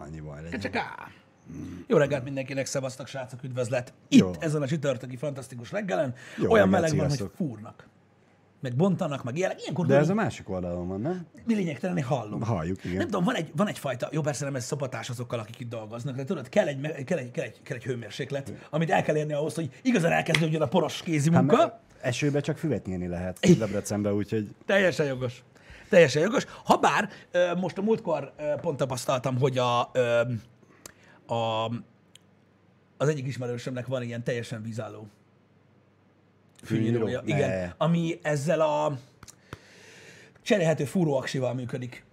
annyi baj legyen. Csak á. Jó reggelt mindenkinek, szevasztok, srácok, üdvözlet. Itt, Jó. ezen a csütörtöki fantasztikus reggelen. Jó Olyan reggelt, meleg van, hogy fúrnak. Meg bontanak, meg ilyenek. Ilyenkor De ez a másik oldalon van, nem? mi lényegtelen, én hallom. Halljuk, igen. Nem tudom, van, egy, van egyfajta, jó persze nem ez szopatás azokkal, akik itt dolgoznak, de tudod, kell egy, me- kell egy, kell egy, kell egy hőmérséklet, amit el kell érni ahhoz, hogy igazán elkezdődjön a poros kézi Hát, munka. mert esőbe csak füvet nyírni lehet Debrecenbe, úgyhogy Teljesen jogos. Teljesen jogos. Habár most a múltkor pont tapasztaltam, hogy a, a, az egyik ismerősömnek van ilyen teljesen vízálló fűnyírója. Fűnyíró? Igen, Ne. ami ezzel a cserélhető fúróaksival működik.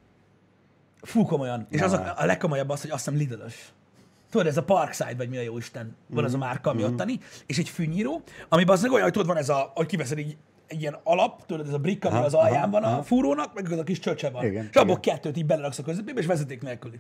Fú, komolyan. És az a, a legkomolyabb az, hogy azt hiszem Lidl-ös. Tudod, ez a Parkside, vagy mi a jó Isten, van az a márka, ami ottani, és egy fűnyíró, ami az olyan, hogy tudod, van ez a, hogy kiveszed így egy ilyen alap, tudod, ez a brick, ami Aha, az alján aha, van a aha. fúrónak, meg az a kis csöcse van. Igen, és abból igen. kettőt így beleraksz a közepébe, és vezeték nélküli.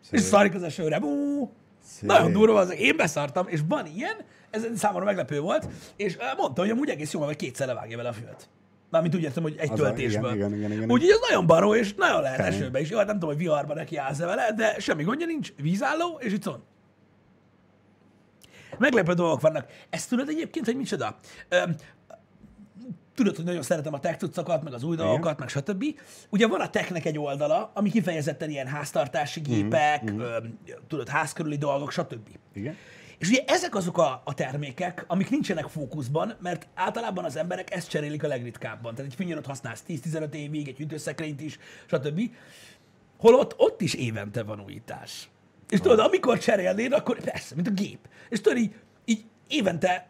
Szép. És szarik az esőre. Bú, Szép. nagyon durva az. Én beszartam, és van ilyen, ez számomra meglepő volt, és mondta, hogy amúgy egész jó, vagy kétszer levágja vele a füvet. Mármint úgy értem, hogy egy Az a- töltésből. igen, igen, igen, igen. Úgyhogy ez nagyon baró, és nagyon lehet Kemény. esőbe is. Jó, hát nem tudom, hogy viharba neki állsz vele, de semmi gondja nincs. Vízálló, és itt van. Meglepő dolgok vannak. Ezt tudod egyébként, hogy micsoda? Tudod, hogy nagyon szeretem a tech cuccokat, meg az új dolgokat, meg stb. Ugye van a technek egy oldala, ami kifejezetten ilyen háztartási gépek, mm, öm, tudod, házkörüli dolgok, stb. igen. És ugye ezek azok a, a termékek, amik nincsenek fókuszban, mert általában az emberek ezt cserélik a legritkábban. Tehát egy fűnyírót használsz 10-15 évig, egy hűtőszekrényt is, stb. Holott ott is évente van újítás. És tudod, amikor cserélnéd, akkor persze, mint a gép. És tudod, így, így évente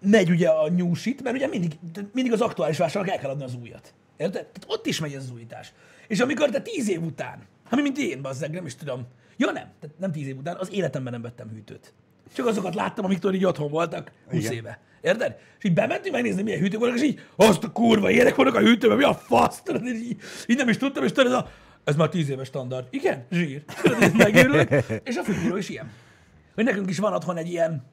megy ugye a nyúsit, mert ugye mindig, mindig az aktuális vásárnak el kell adni az újat. Érted? Tehát ott is megy az újítás. És amikor te tíz év után, ami mint én, bazzeg, nem is tudom, ja nem, tehát nem tíz év után, az életemben nem vettem hűtőt. Csak azokat láttam, amiktől így otthon voltak 20 Igen. éve. Érted? És így bementünk megnézni, milyen hűtők vannak, és így, azt a kurva, ilyenek vannak a hűtőben, mi a fasz? Tudod, és így, így, nem is tudtam, és tudod, ez, a, ez már 10 éves standard. Igen, zsír. Tudod, megőrülök. És a fűnyíró is ilyen. Hogy nekünk is van otthon egy ilyen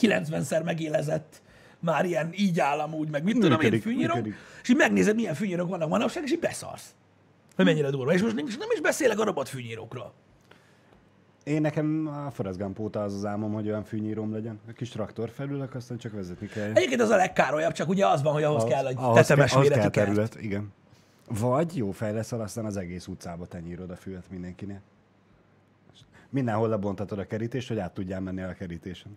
90-szer megélezett, már ilyen így állam úgy, meg mit tudom én, Működik, fűnyíró, működik. és így megnézed, milyen fűnyírók vannak manapság, és így beszarsz. Hogy mennyire durva. És most nem is, nem is beszélek a robot fűnyírókról. Én nekem a Forrest Gump óta az az álmom, hogy olyan fűnyíróm legyen. A kis traktor felülök, aztán csak vezetni kell. Egyébként az a legkárolyabb, csak ugye az van, hogy ahhoz, kell egy ahhoz tetemes kell, ahhoz méretű kell kert. terület, igen. Vagy jó fej leszel, aztán az egész utcába tenyírod a füvet mindenkinél. Mindenhol lebontatod a kerítést, hogy át tudjál menni a kerítésen.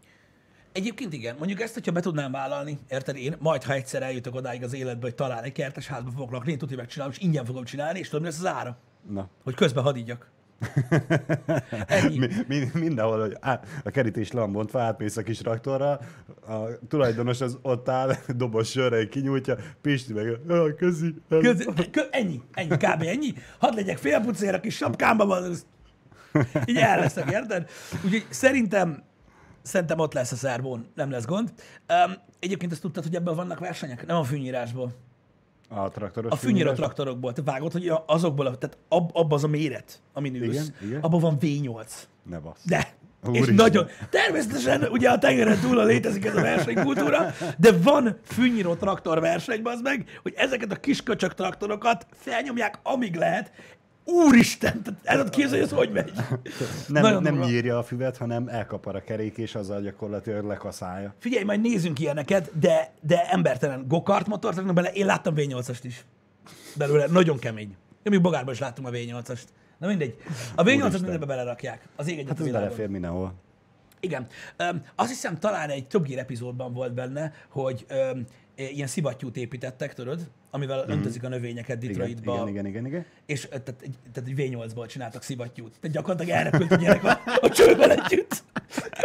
Egyébként igen, mondjuk ezt, hogyha be tudnám vállalni, érted én, majd ha egyszer eljutok odáig az életbe, hogy talán egy kertes házba fogok lakni, én tudja megcsinálom, és ingyen fogom csinálni, és tudom, mi lesz az ára? Na, Hogy közben hadígyak. Mi, mi, mindenhol, hogy á, a kerítés le van bontva, átmész a kis traktorra, a tulajdonos az ott áll, dobos sörrel kinyújtja, Pisti meg, ah, közi. Köz, kö, ennyi, ennyi, kb. ennyi. Hadd legyek félpucér a kis sapkámba van, így el leszek, érted? Úgyhogy szerintem, szerintem ott lesz a szervón, nem lesz gond. Um, egyébként azt tudtad, hogy ebből vannak versenyek? Nem a fűnyírásból. A traktoros A fűnyíró fűnyírás? traktorokból. Te vágod, hogy a- azokból, a- tehát ab, abban az a méret, amin ülsz, Igen, igen. abban van V8. Ne bassz. De. Úristen. És nagyon. Természetesen ugye a tengeren túl létezik ez a versenykultúra, de van fűnyíró traktor verseny, az meg, hogy ezeket a kis köcsök traktorokat felnyomják, amíg lehet. Úristen, el tudod képzelni, hogy ez hogy megy? Nem, Nagyon nem durva. nyírja a füvet, hanem elkapar a kerék, és azzal gyakorlatilag lekaszálja. Figyelj, majd nézzünk ilyeneket, de, de embertelen gokart motort raknak bele. Én láttam V8-ast is. Belőle nagyon kemény. Én még bogárban is láttam a V8-ast. Na mindegy. A V8-at Úristen. mindenbe belerakják. Az ég Hát ez belefér mindenhol. Igen. Öm, azt hiszem talán egy Gear epizódban volt benne, hogy öm, ilyen szivattyút építettek, tudod, amivel öntözik a növényeket Detroitba. igen, igen, igen, igen. És ö, tehát, egy- tehát egy V8-ból csináltak szivattyút. Tehát gyakorlatilag elrepült a gyerek a, a csővel együtt.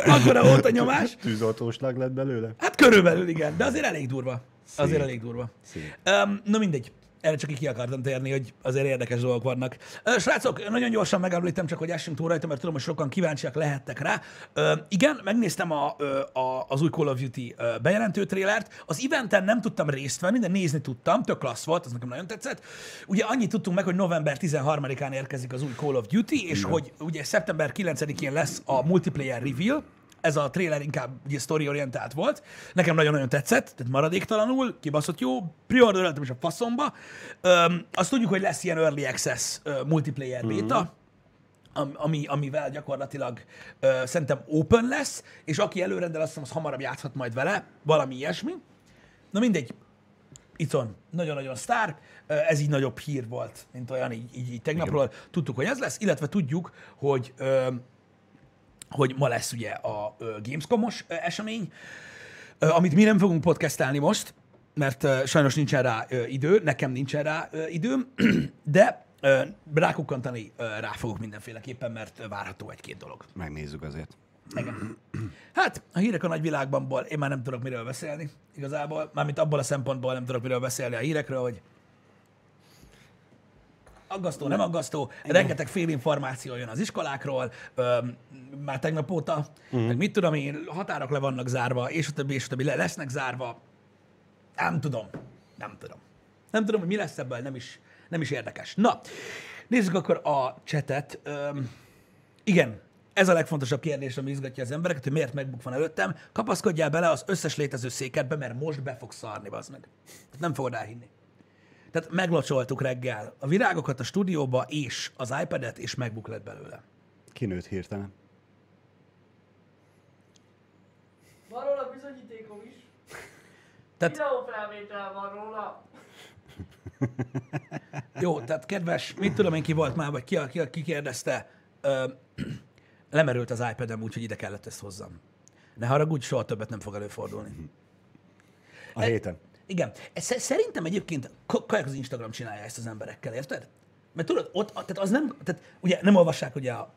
Akkora volt a nyomás. Tűzoltóslag lett belőle? Hát körülbelül igen, de azért elég durva. Azért Szép. elég durva. Szép. Um, na mindegy. Erre csak így ki akartam térni, hogy azért érdekes dolgok vannak. Srácok, nagyon gyorsan megemlítem csak, hogy essünk túl rajta, mert tudom, hogy sokan kíváncsiak lehettek rá. Igen, megnéztem a, a, az új Call of Duty bejelentő trélert. Az eventen nem tudtam részt venni, de nézni tudtam, tök klassz volt, az nekem nagyon tetszett. Ugye annyit tudtunk meg, hogy november 13-án érkezik az új Call of Duty, és hogy ugye szeptember 9-én lesz a multiplayer reveal, ez a trailer inkább ugye story-orientált volt. Nekem nagyon-nagyon tetszett, tehát maradéktalanul, kibaszott jó, preordereltem is a faszomba. Öm, azt tudjuk, hogy lesz ilyen early access ö, multiplayer beta, am- ami, amivel gyakorlatilag ö, szerintem open lesz, és aki előrendel, azt hiszem, az hamarabb játszhat majd vele, valami ilyesmi. Na mindegy, Icon nagyon-nagyon sztár, ez így nagyobb hír volt, mint olyan így, így, így tegnapról. Tudtuk, hogy ez lesz, illetve tudjuk, hogy ö, hogy ma lesz ugye a Gamescom-os esemény, amit mi nem fogunk podcastelni most, mert sajnos nincsen rá idő, nekem nincsen rá időm, de rákukkantani rá fogok mindenféleképpen, mert várható egy-két dolog. Megnézzük azért. Igen. Hát, a hírek a nagyvilágbanból én már nem tudok miről beszélni, igazából. Mármint abból a szempontból nem tudok miről beszélni a hírekről, hogy aggasztó, nem aggasztó, rengeteg félinformáció jön az iskolákról, öm, már tegnap óta, uh-huh. meg mit tudom én, határok le vannak zárva, és a többi, és a többi le lesznek zárva. Nem tudom. Nem tudom. Nem tudom, hogy mi lesz ebből, nem is, nem is érdekes. Na, nézzük akkor a csetet. Öm, igen, ez a legfontosabb kérdés, ami izgatja az embereket, hogy miért MacBook van előttem. Kapaszkodjál bele az összes létező székedbe, mert most be fog szarni, bazd meg. Nem fogod elhinni. Tehát meglocsoltuk reggel a virágokat a stúdióba, és az iPad-et, és MacBook lett belőle. Kinőtt hirtelen. Van róla bizonyítékom is. Tehát Videófelvétel van róla. jó, tehát kedves, mit tudom én ki volt már, vagy ki, ki, ki kérdezte, ö, lemerült az iPad-em, úgyhogy ide kellett ezt hozzam. Ne haragudj, soha többet nem fog előfordulni. A héten. Igen. Szerintem egyébként k- kajak az Instagram csinálja ezt az emberekkel, érted? Mert tudod, ott, tehát az nem, tehát ugye nem olvassák ugye a,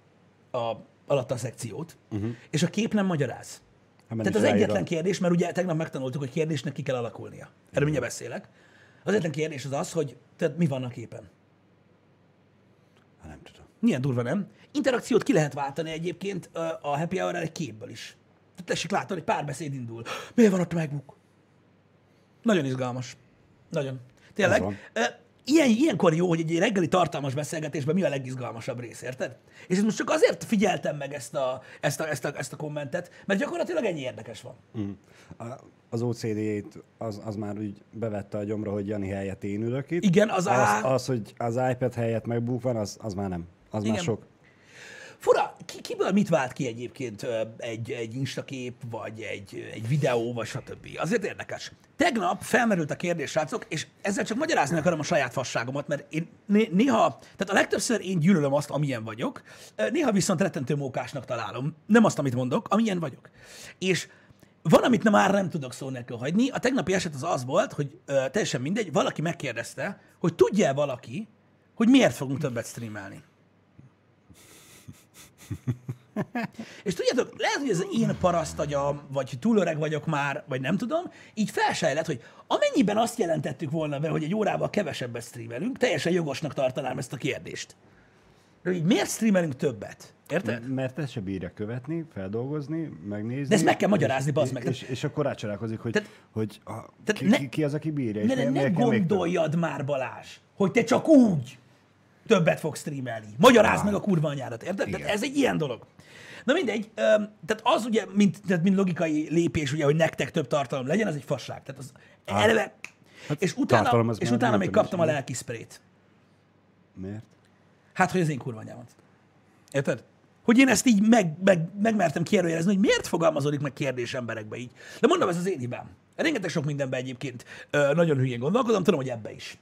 a alatt a szekciót, uh-huh. és a kép nem magyaráz. Hát Tehát az ráírom. egyetlen kérdés, mert ugye tegnap megtanultuk, hogy kérdésnek ki kell alakulnia. Erről mindjárt beszélek. Az egyetlen kérdés az az, hogy tehát mi van a képen. Hát nem tudom. Milyen durva, nem? Interakciót ki lehet váltani egyébként a happy hour egy képből is. Tehát tessék látni, hogy párbeszéd indul. Miért van ott a MacBook? Nagyon izgalmas. Nagyon. Tényleg. Ilyen, ilyenkor jó, hogy egy reggeli tartalmas beszélgetésben mi a legizgalmasabb rész, érted? És ezt most csak azért figyeltem meg ezt a, ezt a, ezt a, ezt a kommentet, mert gyakorlatilag ennyi érdekes van. Mm. A- Az OCD-t az, az már úgy bevette a gyomra, hogy Jani helyett én ülök itt. Igen, az az, á- az, hogy az iPad helyett MacBook van, az, az már nem. Az Igen. már sok. Fura, ki, kiből mit vált ki egyébként egy, egy instakép, vagy egy, egy videó, vagy stb. Azért érdekes. Tegnap felmerült a kérdés, srácok, és ezzel csak magyarázni akarom a saját fasságomat, mert én né- néha, tehát a legtöbbször én gyűlölöm azt, amilyen vagyok, néha viszont rettentő mókásnak találom. Nem azt, amit mondok, amilyen vagyok. És van, amit nem már nem tudok szó nélkül hagyni. A tegnapi eset az az volt, hogy ö, teljesen mindegy, valaki megkérdezte, hogy tudja valaki, hogy miért fogunk többet streamelni. És tudjátok, lehet, hogy ez az én parasztagyam, vagy túl öreg vagyok már, vagy nem tudom, így felsejlett, hogy amennyiben azt jelentettük volna be, hogy egy órával kevesebbet streamelünk, teljesen jogosnak tartanám ezt a kérdést. De hogy miért streamelünk többet? Érted? Mert ezt se bírja követni, feldolgozni, megnézni. De ezt meg kell magyarázni, és, bazd meg. És, és, akkor rácsalálkozik, hogy, Tehát- hogy a, tehát ki, ne- ki, az, aki bírja. és Ne, ne, miért- ne több? gondoljad már, Balázs, hogy te csak úgy többet fogsz streamelni. Magyarázd meg a kurva anyádat, érted? Tehát Igen. ez egy ilyen dolog. Na mindegy, tehát az ugye, mint, tehát mint logikai lépés, ugye, hogy nektek több tartalom legyen, az egy fasság. Tehát az eleve, és utána, és utána még kaptam a lelki sprayt. Miért? Hát, hogy az én kurva anyámat. Érted? Hogy én ezt így meg, meg, megmertem kérdőjelezni, hogy miért fogalmazódik meg kérdés emberekbe így. De mondom, ez az én hibám. Rengeteg sok mindenben egyébként ö, nagyon hülyén gondolkodom, tudom, hogy ebbe is.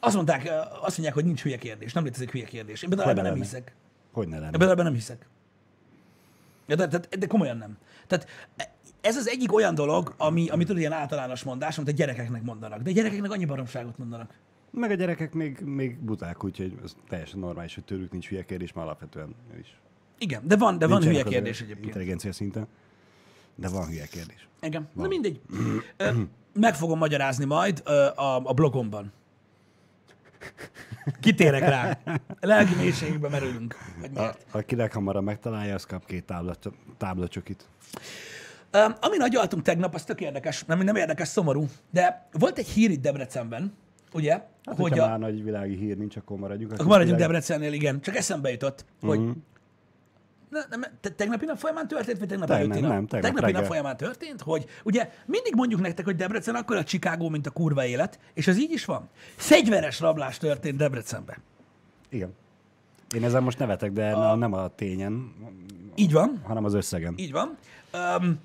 Azt mondták, azt mondják, hogy nincs hülye kérdés, nem létezik hülye kérdés. Én például ebben ne nem hiszek. Hogy ne lenne? Ebben ebben nem hiszek. Ja, de, de, de komolyan nem. Tehát ez az egyik olyan dolog, ami, ami tudod, ilyen általános mondás, amit a gyerekeknek mondanak. De a gyerekeknek annyi baromságot mondanak. Meg a gyerekek még, még buták, úgyhogy ez teljesen normális, hogy tőlük nincs hülye kérdés, mert alapvetően is. Igen, de van, de van Nincsenek hülye kérdés egyébként. Intelligencia szinten. De van hülye kérdés. Igen. Na mindegy. Meg fogom magyarázni majd a, a blogomban. Kitérek rá. Lelki mélységbe merülünk. Vagy A, miért? aki leghamarabb megtalálja, az kap két tábla, táblacsokit. Ö, Ami nagyaltunk tegnap, az tök érdekes, nem, nem érdekes, szomorú, de volt egy hír itt Debrecenben, ugye, Hát, hogy a, már nagy világi hír nincs, akkor maradjunk. a akkor maradjunk világ- Debrecennél, igen, csak eszembe jutott, hogy Ne, nem, te, tegnapi nap folyamán történt, vagy tegnap Nem, előtti nem, nap? nem, tegnap tegnapi nap folyamán történt, hogy ugye mindig mondjuk nektek, hogy Debrecen akkor a Chicago, mint a kurva élet, és ez így is van. Fegyveres rablás történt Debrecenben. Igen. Én ezen most nevetek, de a... nem a tényen, Így van, hanem az összegen. így van. Um,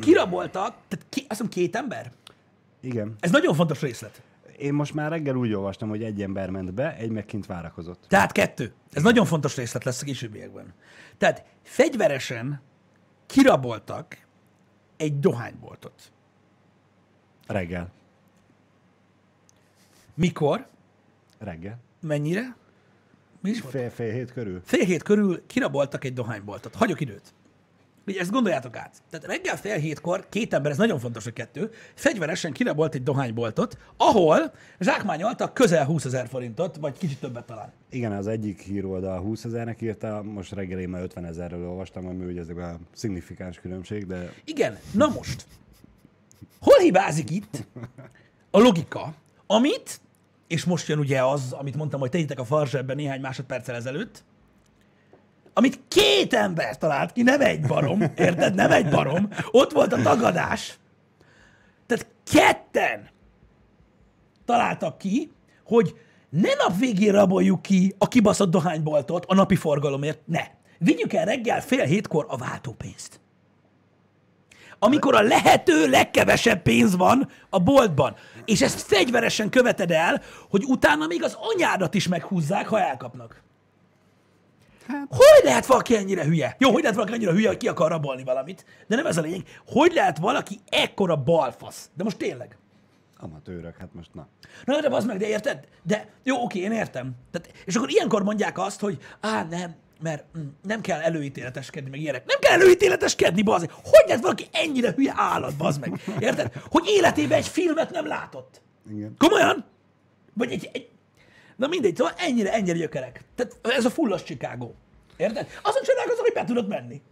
kiraboltak, tehát ki, azt hiszem két ember? Igen. Ez nagyon fontos részlet. Én most már reggel úgy olvastam, hogy egy ember ment be, egy meg kint várakozott. Tehát kettő. Ez nagyon fontos részlet lesz a későbbiekben. Tehát fegyveresen kiraboltak egy dohányboltot. Reggel. Mikor? Reggel. Mennyire? Mi is? Fél, fél hét körül. Fél hét körül kiraboltak egy dohányboltot. Hagyok időt. Ugye ezt gondoljátok át. Tehát reggel fél hétkor két ember, ez nagyon fontos, hogy kettő, fegyveresen kirabolt egy dohányboltot, ahol zsákmányoltak közel 20 ezer forintot, vagy kicsit többet talán. Igen, az egyik híroldal 20 ezernek írta, most reggel én már 50 ezerről olvastam, ami ugye ezek a szignifikáns különbség, de Igen, na most. Hol hibázik itt a logika, amit, és most jön ugye az, amit mondtam, hogy tegyétek a farzsebben néhány másodperccel ezelőtt, amit két ember talált ki, nem egy barom, érted? Nem egy barom. Ott volt a tagadás. Tehát ketten találtak ki, hogy ne nap végén raboljuk ki a kibaszott dohányboltot a napi forgalomért, ne. Vigyük el reggel fél hétkor a váltópénzt amikor a lehető legkevesebb pénz van a boltban. És ezt fegyveresen követed el, hogy utána még az anyádat is meghúzzák, ha elkapnak. Hát. Hogy lehet valaki ennyire hülye? Jó, hogy lehet valaki ennyire hülye, hogy ki akar rabolni valamit? De nem ez a lényeg. Hogy lehet valaki ekkora balfasz? De most tényleg. amatőrök, hát most na. Na, de az meg, de érted? De jó, oké, én értem. Tehát, és akkor ilyenkor mondják azt, hogy á, nem, mert mm, nem kell előítéleteskedni, meg ilyenek. Nem kell előítéleteskedni, bazd Hogy lehet valaki ennyire hülye állat, bazd meg? Érted? Hogy életében egy filmet nem látott. Igen. Komolyan? Vagy egy, egy... Na mindegy, szóval ennyire, ennyire gyökerek. Tehát ez a fullos Chicago. Érted? Azon csodálkozom, hogy be tudod menni.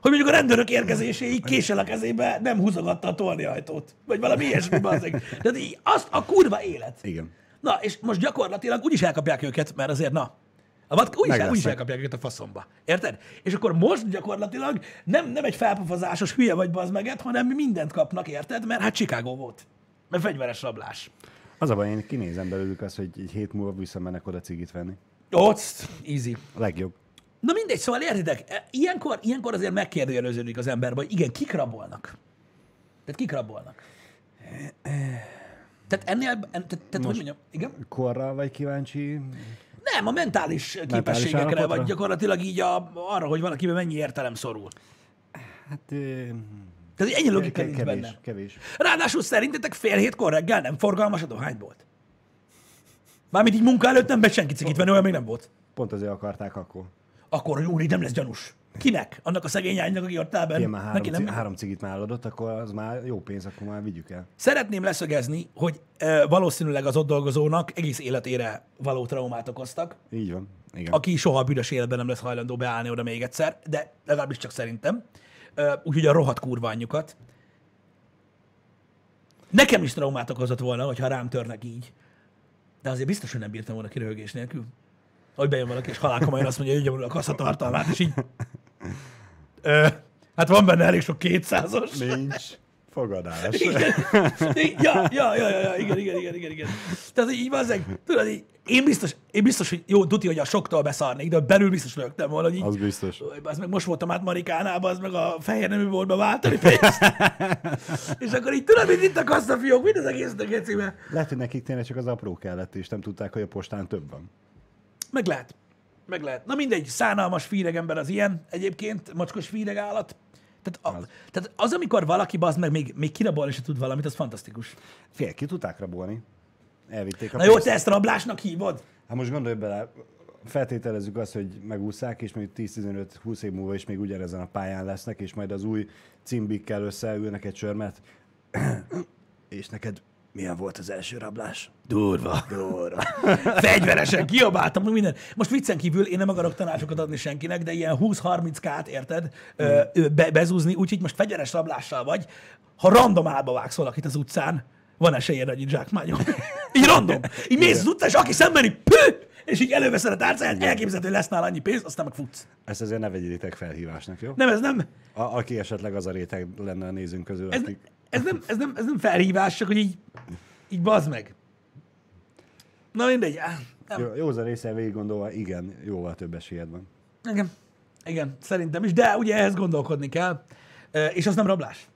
Hogy mondjuk a rendőrök érkezéséig késel a kezébe nem húzogatta a torniajtót. Vagy valami ilyesmi, bazzeg. Tehát így, azt a kurva élet. Igen. Na, és most gyakorlatilag úgyis elkapják őket, mert azért, na, a vat, úgyis, el, úgyis elkapják őket a faszomba. Érted? És akkor most gyakorlatilag nem, nem egy felpofazásos hülye vagy bazd meget, hanem mindent kapnak, érted? Mert hát Chicago volt. Mert fegyveres rablás. Az a baj, én kinézem belőlük azt, hogy egy hét múlva visszamennek oda cigit venni. Ott, easy. A legjobb. Na mindegy, szóval értitek, e, ilyenkor, ilyenkor azért megkérdőjeleződik az ember, hogy igen, kik rabolnak. Tehát kik rabolnak. Tehát ennél, en, tehát, tehát hogy mondjam, igen? Korra vagy kíváncsi? Nem, a mentális képességekre, vagy állapotra? gyakorlatilag így a, arra, hogy valakiben mennyi értelem szorul. Hát... ö, Tehát ennyi logika ke- nincs kevés, benne. kevés. Ráadásul szerintetek fél hétkor reggel nem forgalmas a dohánybolt? Mármint így munka előtt nem be senki cigit venni, olyan még nem volt. Pont azért akarták akkor. Akkor, úr, így nem lesz gyanús. Kinek? Annak a szegény lánynak, aki ott áll benne? Ilyen már három, Neki nem? három cigit már eladott, akkor az már jó pénz, akkor már vigyük el. Szeretném leszögezni, hogy e, valószínűleg az ott dolgozónak egész életére való traumát okoztak, Így van. Igen. aki soha a büdös életben nem lesz hajlandó beállni oda még egyszer, de legalábbis csak szerintem. E, úgyhogy a rohadt kurva anyjukat. Nekem is traumát okozott volna, hogyha rám törnek így. De azért biztos, hogy nem bírtam volna ki röhögés nélkül. Hogy bejön valaki, és halálkomolyan azt mondja, hogy ügyem a kaszatartalmát, és így... Ö, hát van benne elég sok kétszázas. Nincs fogadás. Igen. Ja, ja, ja, ja, ja, igen, igen, igen, igen, igen. Tehát így van tudod, így, én biztos, én biztos, hogy jó, tuti, hogy a soktól beszarnék, de belül biztos rögtem volna, hogy így, Az biztos. az meg most voltam át Marikánában, az meg a fehér nemű boltba váltani pénzt. és akkor így tudod, mint itt a kasszafiók, mind az egésznek ecíme. Lehet, hogy nekik tényleg csak az apró kellett, és nem tudták, hogy a postán több van. Meg lehet. Meg lehet. Na mindegy, szánalmas fíreg ember az ilyen egyébként, mocskos fíreg állat. Tehát, a, Az. tehát az, amikor valaki bazd meg még, még kirabolni se tud valamit, az fantasztikus. Fél, ki tudták rabolni. Elvitték a Na jó, pénzt. te ezt rablásnak hívod? Hát most gondolj bele, feltételezzük azt, hogy megúszszák, és még 10-15-20 év múlva is még ugyanezen a pályán lesznek, és majd az új cimbikkel összeülnek egy sörmet. és neked milyen volt az első rablás? Durva. Durva. Fegyveresen kiabáltam, meg minden. Most viccen kívül én nem akarok tanácsokat adni senkinek, de ilyen 20-30 kát, érted, ö, be, bezúzni, úgyhogy most fegyveres rablással vagy. Ha random állba vágsz valakit az utcán, van esélyed, hogy így zsákmányol. így random. Így mész az utcán, és aki szemben így pü, és így előveszed a tárcáját, elképzelhető, lesz nála annyi pénz, aztán meg futsz. Ezt azért ne vegyétek felhívásnak, jó? Nem, ez nem, A, aki esetleg az a réteg lenne a nézőnk közül, ez, akik... ez, nem, ez, nem, ez nem felhívás, csak hogy így, így bazd meg. Na mindegy. Nem. Jó, józan része végig gondolva, igen, jóval több esélyed van. Igen. Igen, szerintem is, de ugye ehhez gondolkodni kell. És az nem rablás.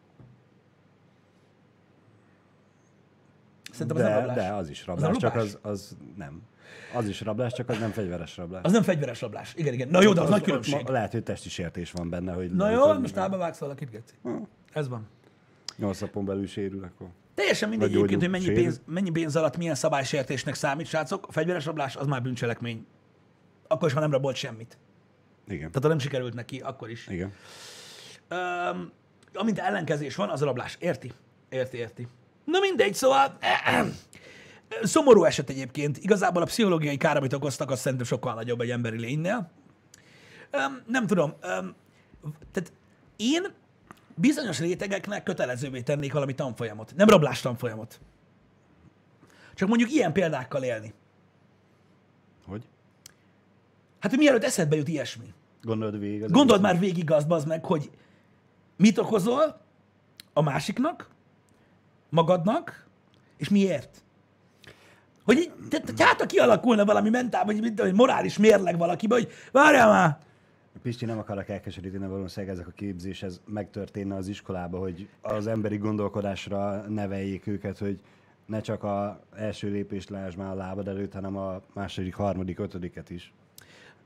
Szerintem az nem De, rablás. de az is rablás, csak lopás? az, az nem. Az is rablás, csak az nem fegyveres rablás. Az nem fegyveres rablás. Igen, igen. Na jó, de az, nagy ott különbség. ma- Lehet, hogy testi sértés van benne, hogy Na jó, most állba vágsz valakit, Geci. Ez van. Nyolc napon belül sérül, akkor... Teljesen mindegy egyébként, hogy mennyi sérül. pénz, mennyi pénz alatt milyen szabálysértésnek számít, srácok. A fegyveres rablás az már bűncselekmény. Akkor is, ha nem rabolt semmit. Igen. Tehát ha nem sikerült neki, akkor is. Igen. Öm, amint ellenkezés van, az a rablás. Érti? Érti, érti. Na mindegy, szóval... Szomorú eset egyébként. Igazából a pszichológiai kár, amit okoztak, az szerintem sokkal nagyobb egy emberi lénynél. Öm, nem tudom. Öm, tehát én bizonyos rétegeknek kötelezővé tennék valami tanfolyamot. Nem rablás tanfolyamot. Csak mondjuk ilyen példákkal élni. Hogy? Hát, hogy mielőtt eszedbe jut ilyesmi. Gondolod végig? Gondold már végig azt, bazd meg, hogy mit okozol a másiknak, magadnak, és miért. Hogy így, tehát, hogy hát, kialakulna valami mentál, vagy hogy morális mérleg valakibe, hogy várjál már, Pisti, nem akarok elkeseríteni, valószínűleg ezek a képzés, ez megtörténne az iskolába, hogy az emberi gondolkodásra neveljék őket, hogy ne csak a első lépést lásd már a lábad előtt, hanem a második, harmadik, ötödiket is.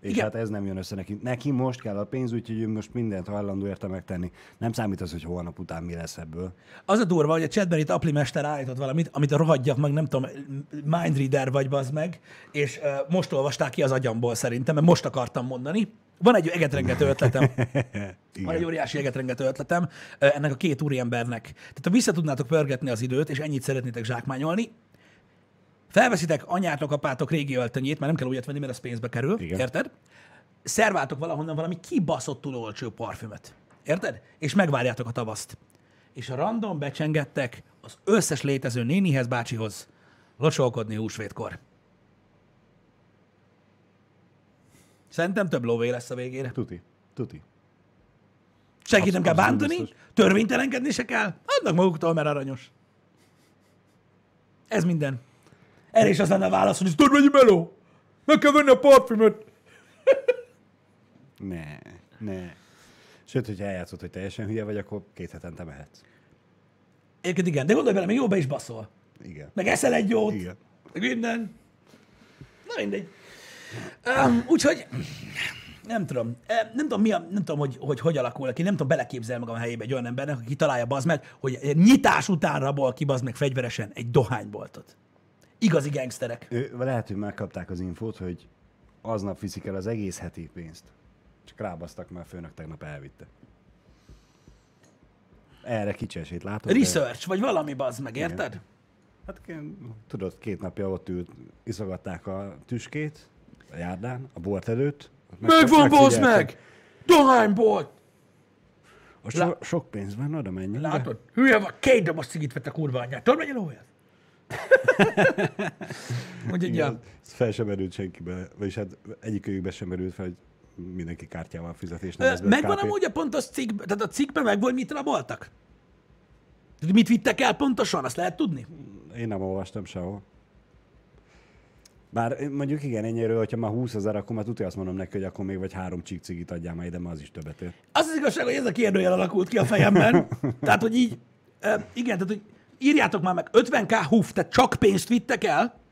És Igen. hát ez nem jön össze neki. Neki most kell a pénz, úgyhogy ő most mindent hajlandó érte megtenni. Nem számít az, hogy holnap után mi lesz ebből. Az a durva, hogy a chatben itt Apli Mester állított valamit, amit a rohadjak meg, nem tudom, mindreader vagy bazd meg, és uh, most olvasták ki az agyamból szerintem, mert most akartam mondani. Van egy egetrengető ötletem. Van egy óriási egetrengető ötletem uh, ennek a két úriembernek. Tehát ha vissza tudnátok pörgetni az időt, és ennyit szeretnétek zsákmányolni, felveszitek anyátok, apátok régi öltönyét, mert nem kell újat venni, mert az pénzbe kerül, Igen. érted? Szerváltok valahonnan valami kibaszottul olcsó parfümöt, érted? És megvárjátok a tavaszt. És a random becsengettek az összes létező nénihez, bácsihoz locsolkodni húsvétkor. Szerintem több lóvé lesz a végére. Tuti. Tuti. Senkit nem kell bántani, biztos. törvénytelenkedni se kell, adnak maguktól, mert aranyos. Ez minden. Erre is az lenne a válasz, hogy ez törvényi meló. Meg kell venni a parfümöt. Ne, ne. Sőt, hogyha eljátszott, hogy teljesen hülye vagy, akkor két hetente mehetsz. Egyébként igen, de gondolj bele, még jó be is baszol. Igen. Meg eszel egy jót. Igen. Meg minden. Na mindegy. Um, úgyhogy nem tudom. Em, Nem tudom, mi a, nem tudom hogy, hogy hogy alakul ki. Nem tudom, beleképzel magam a helyébe egy olyan embernek, aki találja bazd meg, hogy nyitás után rabol ki bazd meg fegyveresen egy dohányboltot. Igazi gangsterek. Ő, lehet, hogy megkapták az infót, hogy aznap viszik el az egész heti pénzt. Csak rábasztak, mert a főnök tegnap elvitte. Erre kicsi esélyt látod. de- Research, vagy valami bazd meg, érted? Hát tudod, két napja ott ült, iszogatták a tüskét a járdán, a bolt előtt. Megvan, bazd meg! Dohánybolt! A so, sok pénz van, oda menjünk. Látod? Hülye van, két doboz cigit vett a kurva anyját. Tudod, mennyi lója? Úgyhogy, ja. Fel sem merült senkibe, vagyis hát egyikőjükbe sem merült fel, hogy mindenki kártyával fizetés, nem Ö, Megvan KP. amúgy a pontos cikk, tehát a cikkben meg volt, mit raboltak? Mit vittek el pontosan, azt lehet tudni? Én nem olvastam sehol. Bár mondjuk igen, ennyiről, hogyha már 20 ezer, akkor már tudja azt mondom neki, hogy akkor még vagy három csík cigit adjál már ide, mert az is többet ér. Az az igazság, hogy ez a kérdőjel alakult ki a fejemben. tehát, hogy így, igen, tehát, hogy írjátok már meg, 50k húf, tehát csak pénzt vittek el,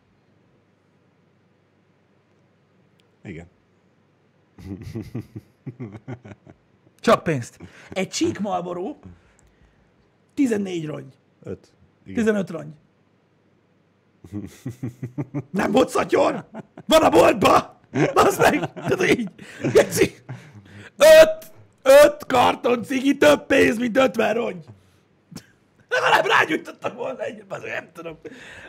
Igen. csak pénzt. Egy csík Marlboro, 14 rongy. Öt. Igen. 15 rongy. Nem szatyor? Van a boltba! Basz meg! Tehát így, geci. Öt, öt karton cigi több pénz, mint 50 rongy. Legalább rágyújtottak volna egy, basz, nem tudom.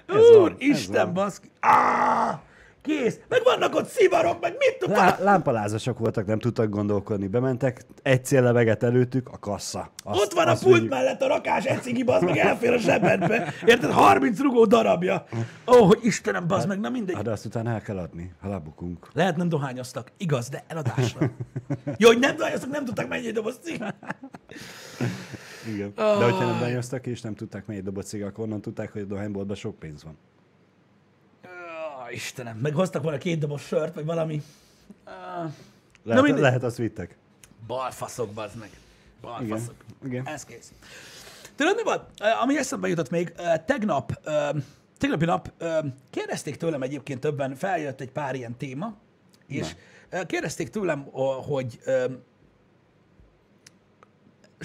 Ez Úr, Isten, baszki. Á, kész. Meg vannak ott szivarok, meg mit tudom. Lá, lámpalázasok voltak, nem tudtak gondolkodni. Bementek, egy célleveget előttük, a kassa. Azt, Ott van a pult végig- mellett a rakás, egy cigi, bazd meg, elfér a zsebedbe. Érted? 30 rugó darabja. Ó, hogy Istenem, bazd meg, na mindegy. Hát de azt utána el kell adni, ha lebukunk. Lehet nem dohányoztak. Igaz, de eladásra. Jó, hogy nem dohányoztak, nem tudták mennyi doboz Igen. De hogyha nem bejöztek és nem tudták melyik dobott cég, akkor onnan tudták, hogy a dohányboltban sok pénz van. Ó, Istenem, meg hoztak volna két doboz sört, vagy valami. Uh, Lehet, mindegy. lehet azt vittek. balfaszok, bazd meg. Balfaszok. Igen. Ez kész. Tudod, mi van? Ami eszembe jutott még, tegnap, tegnapi nap kérdezték tőlem egyébként többen, feljött egy pár ilyen téma, és ö, kérdezték tőlem, hogy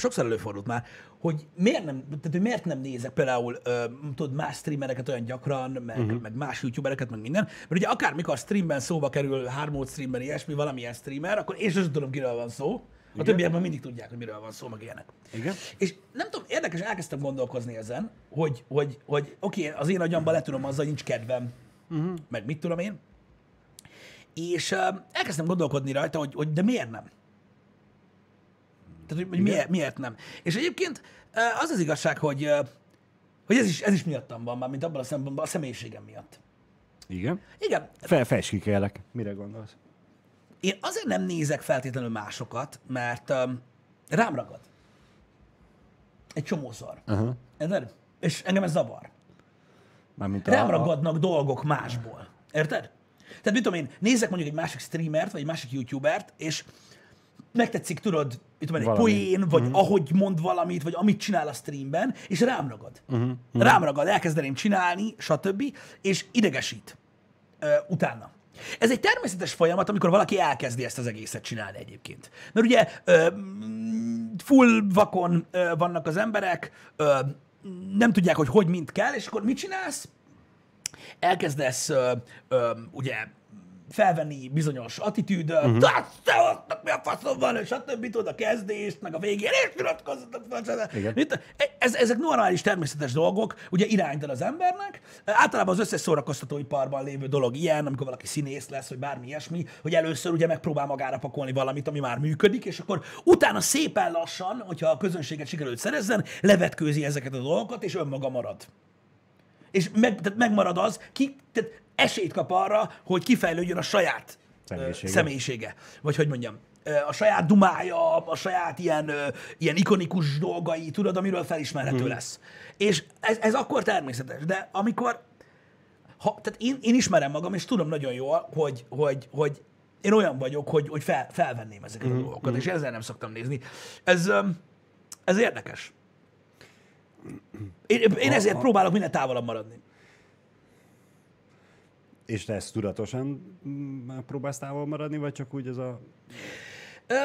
sokszor előfordult már, hogy miért nem, tehát, hogy miért nem nézek például ö, tudod, más streamereket olyan gyakran, meg, uh-huh. meg más youtubereket, meg minden, mert ugye akármikor streamben szóba kerül, hármód streamben, ilyesmi, valamilyen streamer, akkor én sem tudom, kiről van szó. A többiek már mindig tudják, hogy miről van szó, meg ilyenek. Igen. És nem tudom, érdekes, elkezdtem gondolkozni ezen, hogy, hogy, hogy oké, okay, az én agyamban le tudom azzal, hogy nincs kedvem, uh-huh. meg mit tudom én. És uh, elkezdtem gondolkodni rajta, hogy, hogy de miért nem? Tehát, hogy, miért, miért nem? És egyébként az az igazság, hogy, hogy ez, is, ez is miattam van már, mint abban a szempontban, a személyiségem miatt. Igen. Igen, Fel, felskikelek. Mire gondolsz? én azért nem nézek feltétlenül másokat, mert um, rám ragad. Egy csomószor. Aha. Érted? És engem ez zavar. Mármint Rám a, ragadnak dolgok másból. Érted? Tehát mit tudom én, nézek mondjuk egy másik streamert, vagy egy másik youtubert, és megtetszik, tudod, mit tudom egy Valami. poén, vagy uh-huh. ahogy mond valamit, vagy amit csinál a streamben, és rám ragad. Uh-huh. Uh-huh. Rám ragad, elkezdeném csinálni, stb., és idegesít uh, utána. Ez egy természetes folyamat, amikor valaki elkezdi ezt az egészet csinálni egyébként. Mert ugye mm, full vakon ö, vannak az emberek, ö, nem tudják, hogy hogy mint kell, és akkor mit csinálsz? Elkezdesz ö, ö, ugye felvenni bizonyos attitűdöt, uh-huh. te ott, mi a faszom van, és stb. tudod a kezdést, meg a végén, és nyilatkozzatok, Igen. Itt, ez, ezek normális, természetes dolgok, ugye irányítod az embernek. Általában az összes szórakoztatóiparban lévő dolog ilyen, amikor valaki színész lesz, vagy bármi ilyesmi, hogy először ugye megpróbál magára pakolni valamit, ami már működik, és akkor utána szépen lassan, hogyha a közönséget sikerült szerezzen, levetkőzi ezeket a dolgokat, és önmaga marad. És meg, tehát megmarad az, ki, tehát esélyt kap arra, hogy kifejlődjön a saját Személyisége. személyisége. Vagy hogy mondjam, a saját dumája, a saját ilyen, ilyen ikonikus dolgai, tudod, amiről felismerhető hmm. lesz. És ez, ez akkor természetes, de amikor, ha, tehát én, én ismerem magam, és tudom nagyon jól, hogy, hogy, hogy én olyan vagyok, hogy, hogy fel, felvenném ezeket Mhm, a dolgokat, és ezzel nem szoktam nézni. Ez, ez érdekes. Én, én ezért próbálok minél távolabb maradni. És te ezt tudatosan mm, próbálsz távol maradni, vagy csak úgy ez a...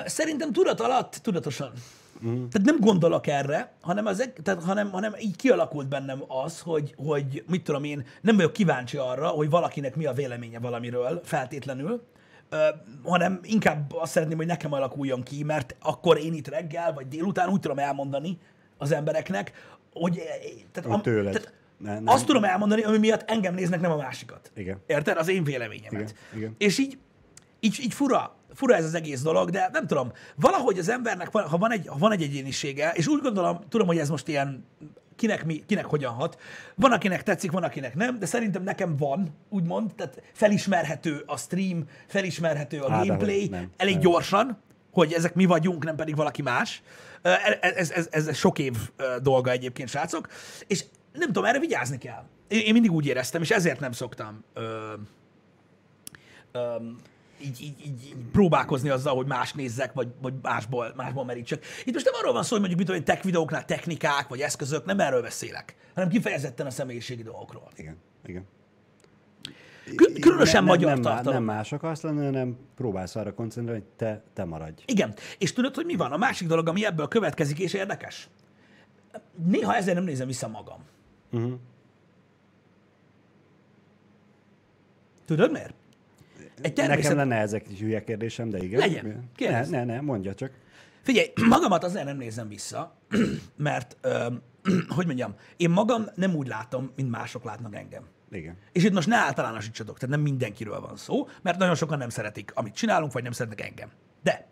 Szerintem tudat alatt, tudatosan. Uh-huh. Tehát nem gondolok erre, hanem, az, tehát, hanem, hanem így kialakult bennem az, hogy, hogy mit tudom én, nem vagyok kíváncsi arra, hogy valakinek mi a véleménye valamiről feltétlenül, ö, hanem inkább azt szeretném, hogy nekem alakuljon ki, mert akkor én itt reggel vagy délután úgy tudom elmondani az embereknek, hogy, tehát, tőled. tehát Ne- nem. azt tudom elmondani, ami miatt engem néznek, nem a másikat. Igen. Érted? Az én véleményemet. Igen, igen. És így, így, így fura, fura ez az egész dolog, de nem tudom, valahogy az embernek, van- ha van egy, ha van egy egyénisége, és úgy gondolom, tudom, hogy ez most ilyen kinek, mi, kinek hogyan hat. Van, akinek tetszik, van, akinek nem, de szerintem nekem van, úgymond, tehát felismerhető a stream, felismerhető a Á, gameplay, nem, elég nem. gyorsan, hogy ezek mi vagyunk, nem pedig valaki más. Ez, ez, ez, ez sok év dolga egyébként, srácok. És nem tudom, erre vigyázni kell. Én, én mindig úgy éreztem, és ezért nem szoktam ö, ö, így, így, így, így próbálkozni azzal, hogy más nézzek, vagy, vagy másból, másból merítsek. Itt most nem arról van szó, hogy mondjuk mit tudom, tech videóknál technikák, vagy eszközök, nem erről beszélek, hanem kifejezetten a személyiségi dolgokról. Igen, igen. Kül- különösen nem, magyar nem, nem, tartalom. nem más akarsz lenni, hanem próbálsz arra koncentrálni, hogy te, te maradj. Igen. És tudod, hogy mi van? A másik dolog, ami ebből következik, és érdekes. Néha ezért nem nézem vissza magam. Uh-huh. Tudod miért? Egy természet... Nekem lenne ezek is hülye kérdésem, de igen. Legyen. Ne, ne, ne, mondja csak. Figyelj, magamat azért nem nézem vissza, mert, ö, hogy mondjam, én magam nem úgy látom, mint mások látnak engem. Igen. És itt most ne általánosítsatok, tehát nem mindenkiről van szó, mert nagyon sokan nem szeretik, amit csinálunk, vagy nem szeretnek engem. De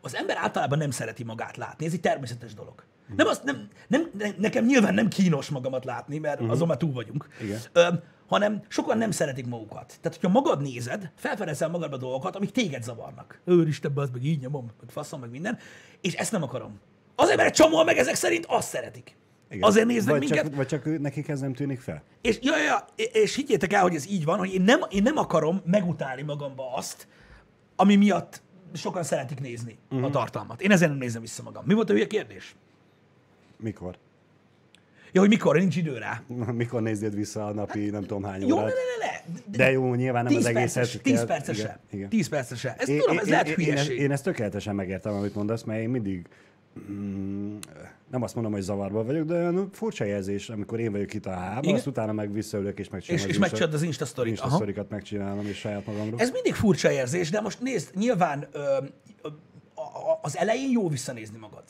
az ember általában nem szereti magát látni, ez egy természetes dolog. Nem azt, nem, nem, ne- nekem nyilván nem kínos magamat látni, mert uh-huh. azon már túl vagyunk. Igen. Ö, hanem sokan nem szeretik magukat. Tehát, hogyha magad nézed, felfedezel magadba dolgokat, amik téged zavarnak. Őristen, az meg így nyomom, meg faszom, meg minden, és ezt nem akarom. Azért, mert egy csomóan meg ezek szerint azt szeretik. Igen. Azért néznek vagy minket. Csak, vagy csak nekik ez nem tűnik fel? És, ja, ja, és higgyétek el, hogy ez így van, hogy én nem, én nem akarom megutálni magamba azt, ami miatt sokan szeretik nézni Mhm. uh-huh. a tartalmat. Én ezért nem nézem vissza magam. Mi volt a hülye kérdés? Mikor? Ja, hogy mikor, nincs idő rá. Mikor nézed vissza a napi nem tudom hány Jó, órát? ne, ne, ne. De jó, nyilván nem 10 az perces, egészet 10 kell- percese. igen. 10 percese. Ezt Én- tudom, ez én- lehet én, én, ezt, hülyeség. én ezt tökéletesen megértem, amit mondasz, mert én mindig mm, nem azt mondom, hogy zavarban vagyok, de olyan furcsa jelzés, amikor én vagyok itt a hában, azt utána meg visszaülök és megcsinálom És, és megcsinálod az Insta story Insta sztorikat megcsinálom és saját magamról. Ez mindig furcsa érzés, de most nézd, nyilván ö, ö, az elején jó visszanézni magad.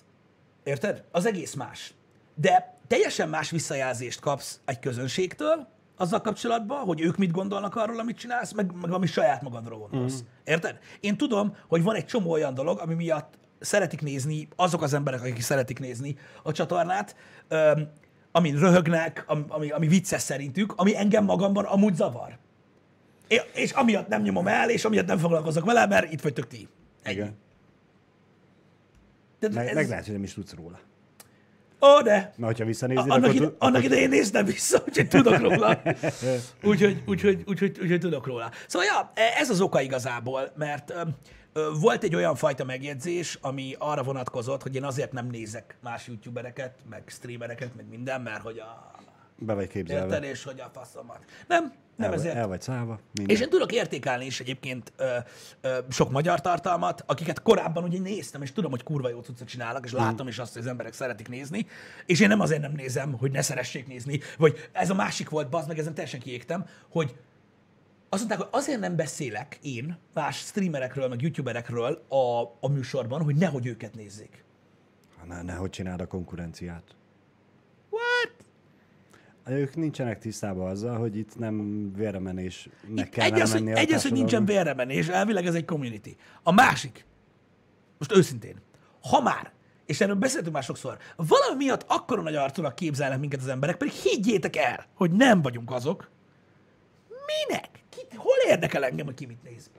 Érted? Az egész más. De teljesen más visszajelzést kapsz egy közönségtől, azzal kapcsolatban, hogy ők mit gondolnak arról, amit csinálsz, meg, meg ami saját magadról gondolsz. Mm. Érted? Én tudom, hogy van egy csomó olyan dolog, ami miatt szeretik nézni azok az emberek, akik szeretik nézni a csatornát, öm, amin röhögnek, ami, ami, ami vicces szerintük, ami engem magamban amúgy zavar. É- És amiatt nem nyomom el, és amiatt nem foglalkozok vele, mert itt vagytok ti. Ennyi. Igen. De Meg, ez... meg lehet, hogy nem is tudsz róla. Ó, de! Mert hogyha visszanézed, Annak, ide, tud- annak idején néztem vissza, úgyhogy tudok róla. Úgyhogy, úgyhogy, úgyhogy, úgyhogy tudok róla. Szóval ja, ez az oka igazából, mert ö, volt egy olyan fajta megjegyzés, ami arra vonatkozott, hogy én azért nem nézek más youtubereket, meg streamereket, meg minden, mert hogy a... be vagy képzelve. Érted, és hogy a faszomat. Nem, nem el, ezért. el vagy szállva. Minden. És én tudok értékelni is egyébként ö, ö, sok magyar tartalmat, akiket korábban ugye néztem, és tudom, hogy kurva jó cuccot csinálnak, és látom is azt, hogy az emberek szeretik nézni, és én nem azért nem nézem, hogy ne szeressék nézni, vagy ez a másik volt, bazd meg, ezen teljesen kiégtem, hogy azt mondták, hogy azért nem beszélek én más streamerekről, meg youtuberekről a, a műsorban, hogy nehogy őket nézzék. Ne, nehogy csináld a konkurenciát. Ők nincsenek tisztában azzal, hogy itt nem vérremenésnek Itt kellene egy az, hogy, menni a egy az, hogy nincsen bérremenés, elvileg ez egy community. A másik, most őszintén, ha már, és erről beszéltünk már sokszor, valami miatt akkora nagy arcúnak képzelnek minket az emberek, pedig higgyétek el, hogy nem vagyunk azok. Minek? Ki, hol érdekel engem, hogy ki mit néz?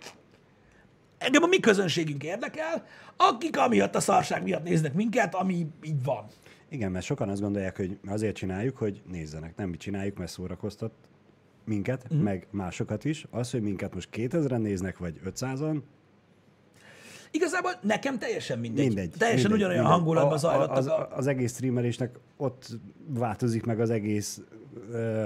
Engem a mi közönségünk érdekel, akik amiatt a szarság miatt néznek minket, ami így van. Igen, mert sokan azt gondolják, hogy azért csináljuk, hogy nézzenek. Nem mi csináljuk, mert szórakoztat minket, mm. meg másokat is. Az, hogy minket most 2000-en néznek, vagy 500-an, Igazából nekem teljesen mindegy. mindegy. Teljesen mindegy, ugyanolyan mindegy. hangulatban zajlottak az, a... az egész streamerésnek ott változik meg az egész ö,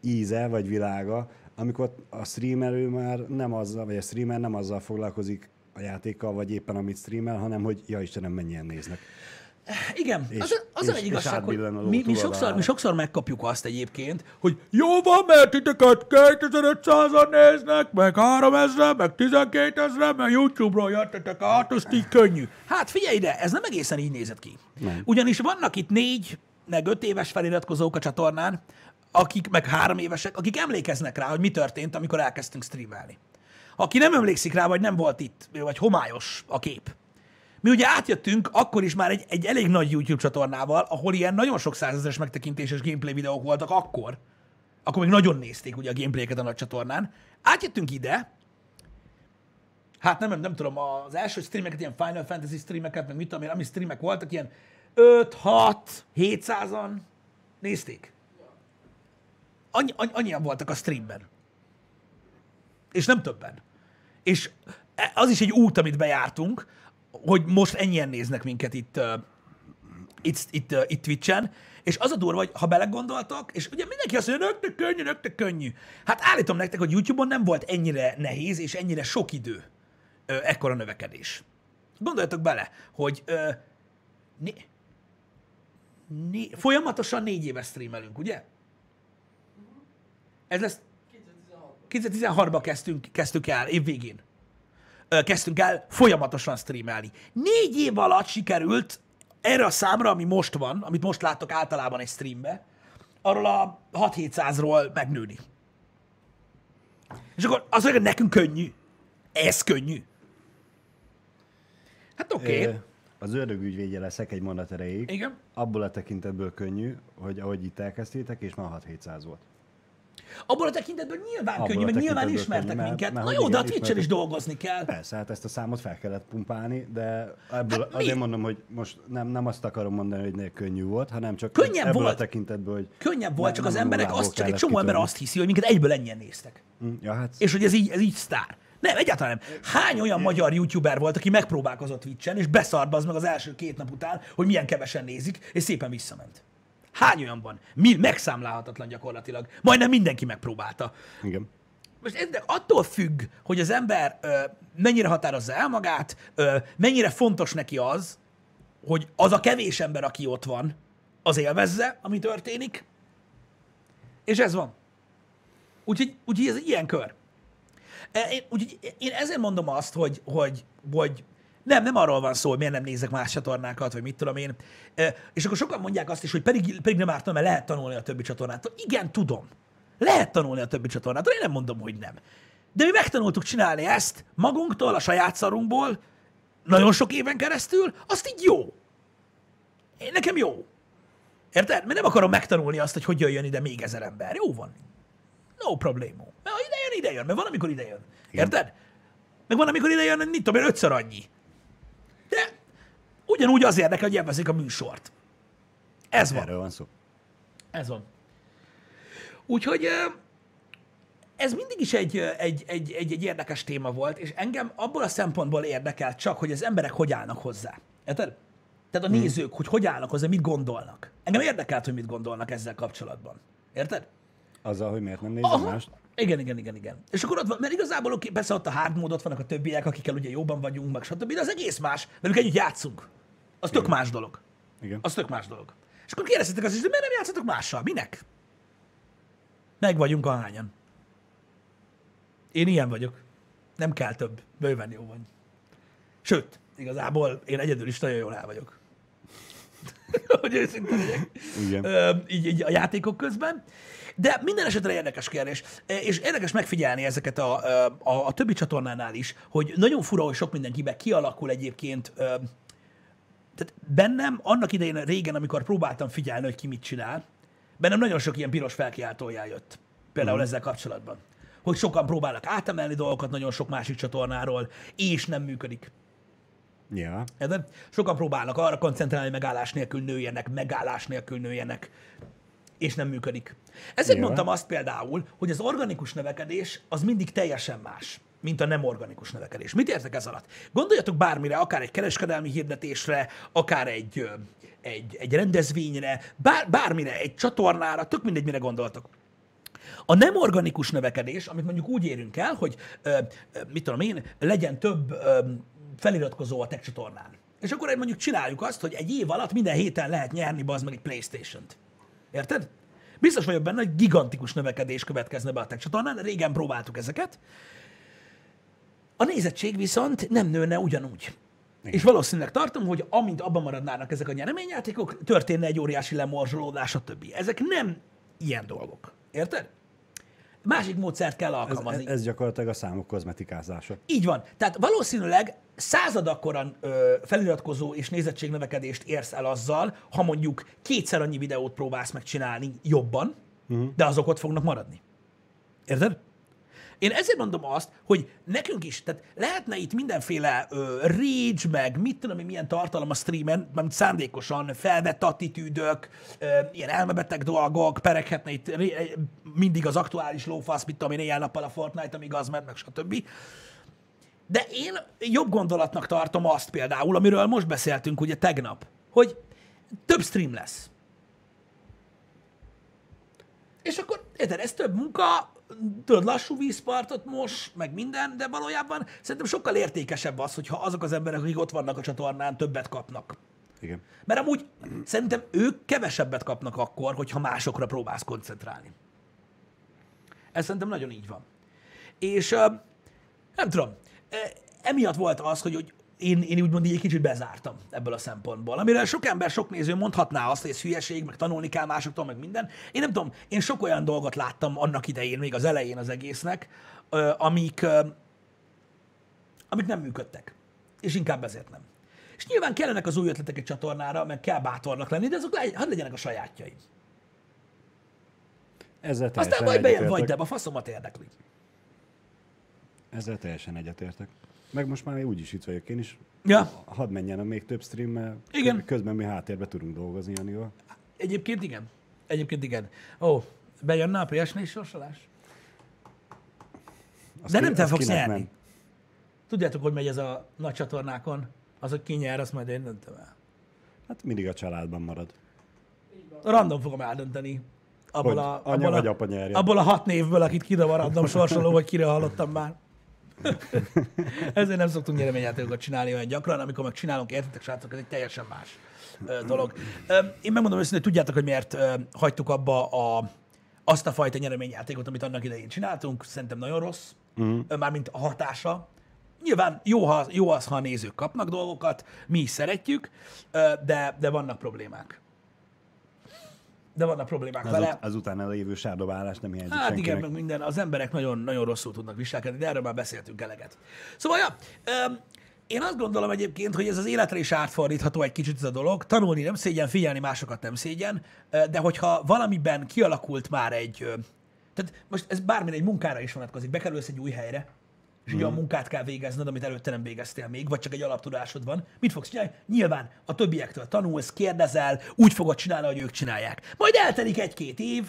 íze, vagy világa, amikor a streamer ő már nem azzal, vagy a streamer nem azzal foglalkozik a játékkal, vagy éppen amit streamel, hanem hogy ja Istenem, mennyien néznek. Igen, És- az, az és- egy igazság, hogy mi, mi, sokszor, mi sokszor megkapjuk azt egyébként, hogy jó van, mert titeket 2500-an néznek, meg 3000, meg 12 ezer, meg YouTube-ról jöttetek át, azt így könnyű. Hát figyelj ide, ez nem egészen így nézett ki. Nem. Ugyanis vannak itt négy, meg öt éves feliratkozók a csatornán, akik meg három évesek, akik emlékeznek rá, hogy mi történt, amikor elkezdtünk streamelni. Aki nem emlékszik rá, vagy nem volt itt, vagy homályos a kép, mi ugye átjöttünk akkor is már egy, egy elég nagy YouTube csatornával, ahol ilyen nagyon sok százezeres megtekintéses gameplay videók voltak akkor. Akkor még nagyon nézték ugye a gameplayeket a nagy csatornán. Átjöttünk ide, hát nem, nem tudom, az első streameket, ilyen Final Fantasy streameket, meg mit tudom én, ami streamek voltak, ilyen 5, 6, 700-an nézték. Annyi, annyi, annyian voltak a streamben. És nem többen. És e- az is egy út, amit bejártunk, hogy most ennyien néznek minket itt, uh, itt, itt, uh, itt Twitch-en, és az a durva, hogy ha belegondoltak, és ugye mindenki azt mondja, nektek könnyű, nektek könnyű. Hát állítom nektek, hogy YouTube-on nem volt ennyire nehéz, és ennyire sok idő ö, ekkora növekedés. Gondoljatok bele, hogy ö, né, né, folyamatosan négy éve streamelünk, ugye? Ez lesz 2016-ban kezdtünk, kezdtük el, év végén. Kezdtünk el folyamatosan streamelni. Négy év alatt sikerült erre a számra, ami most van, amit most láttok általában egy streambe, arról a 6-700-ról megnőni. És akkor mondja, hogy nekünk könnyű. Ez könnyű. Hát oké. Okay. Az ördög ügyvédje leszek egy mondat erejéig. Igen. Abból a tekintetből könnyű, hogy ahogy itt elkezdtétek, és már 6-700 volt. Abban a tekintetben nyilván Abból könnyű, meg nyilván ismertek könnyű, mert- minket. mert Na jó, de a igen, Twitch-en is dolgozni kell. Persze, hát ezt a számot fel kellett pumpálni, de ebből Hát mi? azért mondom, hogy most nem, nem azt akarom mondani, hogy ne könnyű volt, hanem csak Könnyebb ebből volt. a tekintetből, hogy Könnyebb volt, nem- csak az emberek azt, csak egy csomó ember kitörni. azt hiszi, hogy minket egyből ennyien néztek. Hm, Ja, hát És hogy ez így, ez így sztár. Nem, egyáltalán nem. Hány olyan magyar youtuber volt, aki megpróbálkozott Twitch-en, és beszart az meg az első két nap után, hogy milyen kevesen nézik, és szépen visszament. Hány olyan van? Mi, megszámlálhatatlan gyakorlatilag. Majdnem mindenki megpróbálta. igen. Most ez attól függ, hogy az ember ö, mennyire határozza el magát, ö, mennyire fontos neki az, hogy az a kevés ember, aki ott van, az élvezze, ami történik, és ez van. Úgyhogy, úgyhogy ez egy ilyen kör. E, Én, úgyhogy én ezért mondom azt, hogy, hogy, hogy nem, nem arról van szó, hogy miért nem nézek más csatornákat, vagy mit tudom én. És akkor sokan mondják azt is, hogy pedig, pedig nem ártam, mert lehet tanulni a többi csatornától. Igen, tudom. Lehet tanulni a többi csatornától, én nem mondom, hogy nem. De mi megtanultuk csinálni ezt magunktól, a saját szarunkból, nagyon sok éven keresztül, azt így jó. Én, nekem jó. Érted? Mert nem akarom megtanulni azt, hogy hogy jöjjön ide még ezer ember. Jó van. No problémó. Mert ha ide jön, ide jön. Mert van, amikor ide jön. Érted? Meg van, amikor ide jön, mit tudom én, ötször annyi. Ugyanúgy az érdekel, hogy élvezik a műsort. Ez van. Erről van szó. Ez van. Úgyhogy ez mindig is egy, egy, egy, egy, egy érdekes téma volt, és engem abból a szempontból érdekel csak, hogy az emberek hogy állnak hozzá. Érted? Tehát a nézők, hogy hogy állnak hozzá, mit gondolnak. Engem érdekelt, hogy mit gondolnak ezzel kapcsolatban. Érted? Azzal, hogy miért nem nézem Aha. mást. Igen, igen, igen, igen. És akkor ott van, mert igazából oké, persze ott a hard mód, ott vannak a többiek, akikkel ugye jobban vagyunk, meg stb. De az egész más, velük együtt játszunk. Az tök más dolog. Igen. Az tök más dolog. És akkor kérdeztetek azt is, hogy miért nem játszatok mással? Minek? Meg vagyunk a hányan. Én ilyen vagyok. Nem kell több. Bőven jó vagy. Sőt, igazából én egyedül is nagyon jól el vagyok. hogy őszinte legyek. Igen. Ö, így, így a játékok közben. De minden esetre érdekes kérdés, és érdekes megfigyelni ezeket a, a, a többi csatornánál is, hogy nagyon fura, hogy sok mindenkiben kialakul egyébként tehát bennem annak idején régen, amikor próbáltam figyelni, hogy ki mit csinál, bennem nagyon sok ilyen piros felkiáltójel jött. Például uh-huh. ezzel kapcsolatban. Hogy sokan próbálnak átemelni dolgokat nagyon sok másik csatornáról, és nem működik. Ja. Érted? Sokan próbálnak arra koncentrálni, hogy megállás nélkül nőjenek, megállás nélkül nőjenek, és nem működik. Ezért Nyilván. mondtam azt például, hogy az organikus növekedés az mindig teljesen más, mint a nem organikus növekedés. Mit értek ez alatt? Gondoljatok bármire, akár egy kereskedelmi hirdetésre, akár egy, egy, egy rendezvényre, bár, bármire, egy csatornára, tök mindegy, mire gondoltok. A nem organikus növekedés, amit mondjuk úgy érünk el, hogy ö, mit tudom én, legyen több ö, feliratkozó a tech csatornán. És akkor egy mondjuk csináljuk azt, hogy egy év alatt minden héten lehet nyerni bazd meg egy Playstation-t. Érted? Biztos vagyok benne, hogy gigantikus növekedés következne be a tech csatornán, régen próbáltuk ezeket. A nézettség viszont nem nőne ugyanúgy. Igen. És valószínűleg tartom, hogy amint abban maradnának ezek a nyereményjátékok, történne egy óriási lemorzsolódás, a többi. Ezek nem ilyen dolgok. Érted? Másik módszert kell Ez, alkalmazni. ez gyakorlatilag a számok kozmetikázása. Így van. Tehát valószínűleg század akkoran ö, feliratkozó és nézettségnövekedést érsz el azzal, ha mondjuk kétszer annyi videót próbálsz megcsinálni jobban, uh-huh. de azok ott fognak maradni. Érted? Én ezért mondom azt, hogy nekünk is, tehát lehetne itt mindenféle ö, rage, meg mit tudom én, milyen tartalom a streamen, mert szándékosan felvett attitűdök, ö, ilyen elmebeteg dolgok, pereghetne itt ré- mindig az aktuális lófasz, mit tudom én, éjjel-nappal a Fortnite, amíg az ment, meg stb. De én jobb gondolatnak tartom azt például, amiről most beszéltünk ugye tegnap, hogy több stream lesz. És akkor, érted, ez több munka, tudod, lassú vízpartot most, meg minden, de valójában szerintem sokkal értékesebb az, hogyha azok az emberek, akik ott vannak a csatornán, többet kapnak. Igen. Mert amúgy szerintem ők kevesebbet kapnak akkor, hogyha másokra próbálsz koncentrálni. Ez szerintem nagyon így van. És nem tudom, ö, emiatt volt az, hogy, hogy én, én úgymond így egy kicsit bezártam ebből a szempontból. Amire sok ember, sok néző mondhatná azt, hogy ez hülyeség, meg tanulni kell másoktól, meg minden. Én nem tudom, én sok olyan dolgot láttam annak idején, még az elején az egésznek, amik, amik nem működtek. És inkább ezért nem. És nyilván kellenek az új ötletek egy csatornára, meg kell bátornak lenni, de azok le, hadd legyenek a sajátjaim. Ezzel Aztán majd bejön vagy de a faszomat érdekli. Ezzel teljesen egyetértek. Meg most már úgyis itt vagyok én is. Ja, Hadd menjen a még több stream, mert Igen. közben mi háttérbe tudunk dolgozni Janival. egyébként igen. Egyébként igen. Ó, bejönne a PS4 sorsolás? Azt De ki- nem te fogsz nyerni. Tudjátok, hogy megy ez a nagy csatornákon? Az, hogy ki nyer, azt majd én döntöm el. Hát mindig a családban marad. Random fogom eldönteni. Abból Hogy a, anya abból, vagy a, apa nyerjen. abból a hat névből, akit kidob a random sorsoló, vagy kire hallottam már. Ezért nem szoktunk nyereményjátékokat csinálni olyan gyakran, amikor meg csinálunk, értitek, srácok, ez egy teljesen más dolog. Én megmondom őszintén, hogy tudjátok, hogy miért hagytuk abba a, azt a fajta nyereményjátékot, amit annak idején csináltunk. Szerintem nagyon rossz, uh-huh. mármint a hatása. Nyilván jó, ha, jó az, ha a nézők kapnak dolgokat, mi is szeretjük, de, de vannak problémák. De vannak problémák Az, vele. az utána lévő sárdobálás nem hiányzik Hát senkinek. igen, meg minden, az emberek nagyon, nagyon rosszul tudnak viselkedni, de erről már beszéltünk eleget. Szóval, ja, öm, én azt gondolom egyébként, hogy ez az életre is átfordítható egy kicsit ez a dolog. Tanulni nem szégyen, figyelni másokat nem szégyen, de hogyha valamiben kialakult már egy, tehát most ez bármilyen egy munkára is vonatkozik, bekerülsz egy új helyre, és egy olyan munkát kell végezned, amit előtte nem végeztél még, vagy csak egy alaptudásod van, mit fogsz csinálni? Nyilván a többiektől tanulsz, kérdezel, úgy fogod csinálni, hogy ők csinálják. Majd eltelik egy-két év,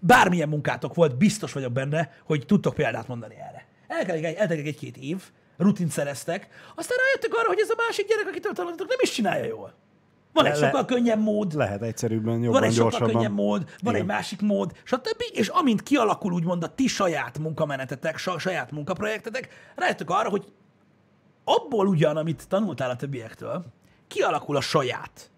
bármilyen munkátok volt, biztos vagyok benne, hogy tudtok példát mondani erre. Eltelik egy, eltelik egy-két év, rutint szereztek, aztán rájöttek arra, hogy ez a másik gyerek, akitől tanultatok, nem is csinálja jól. Van egy Le- sokkal könnyebb mód, Lehet egyszerűbben, jobban, van egy sokkal gyorsabban. könnyebb mód, van Igen. egy másik mód, stb. És amint kialakul úgymond a ti saját munkamenetetek, sa- saját munkaprojektetek, rájöttök arra, hogy abból ugyan, amit tanultál a többiektől, kialakul a saját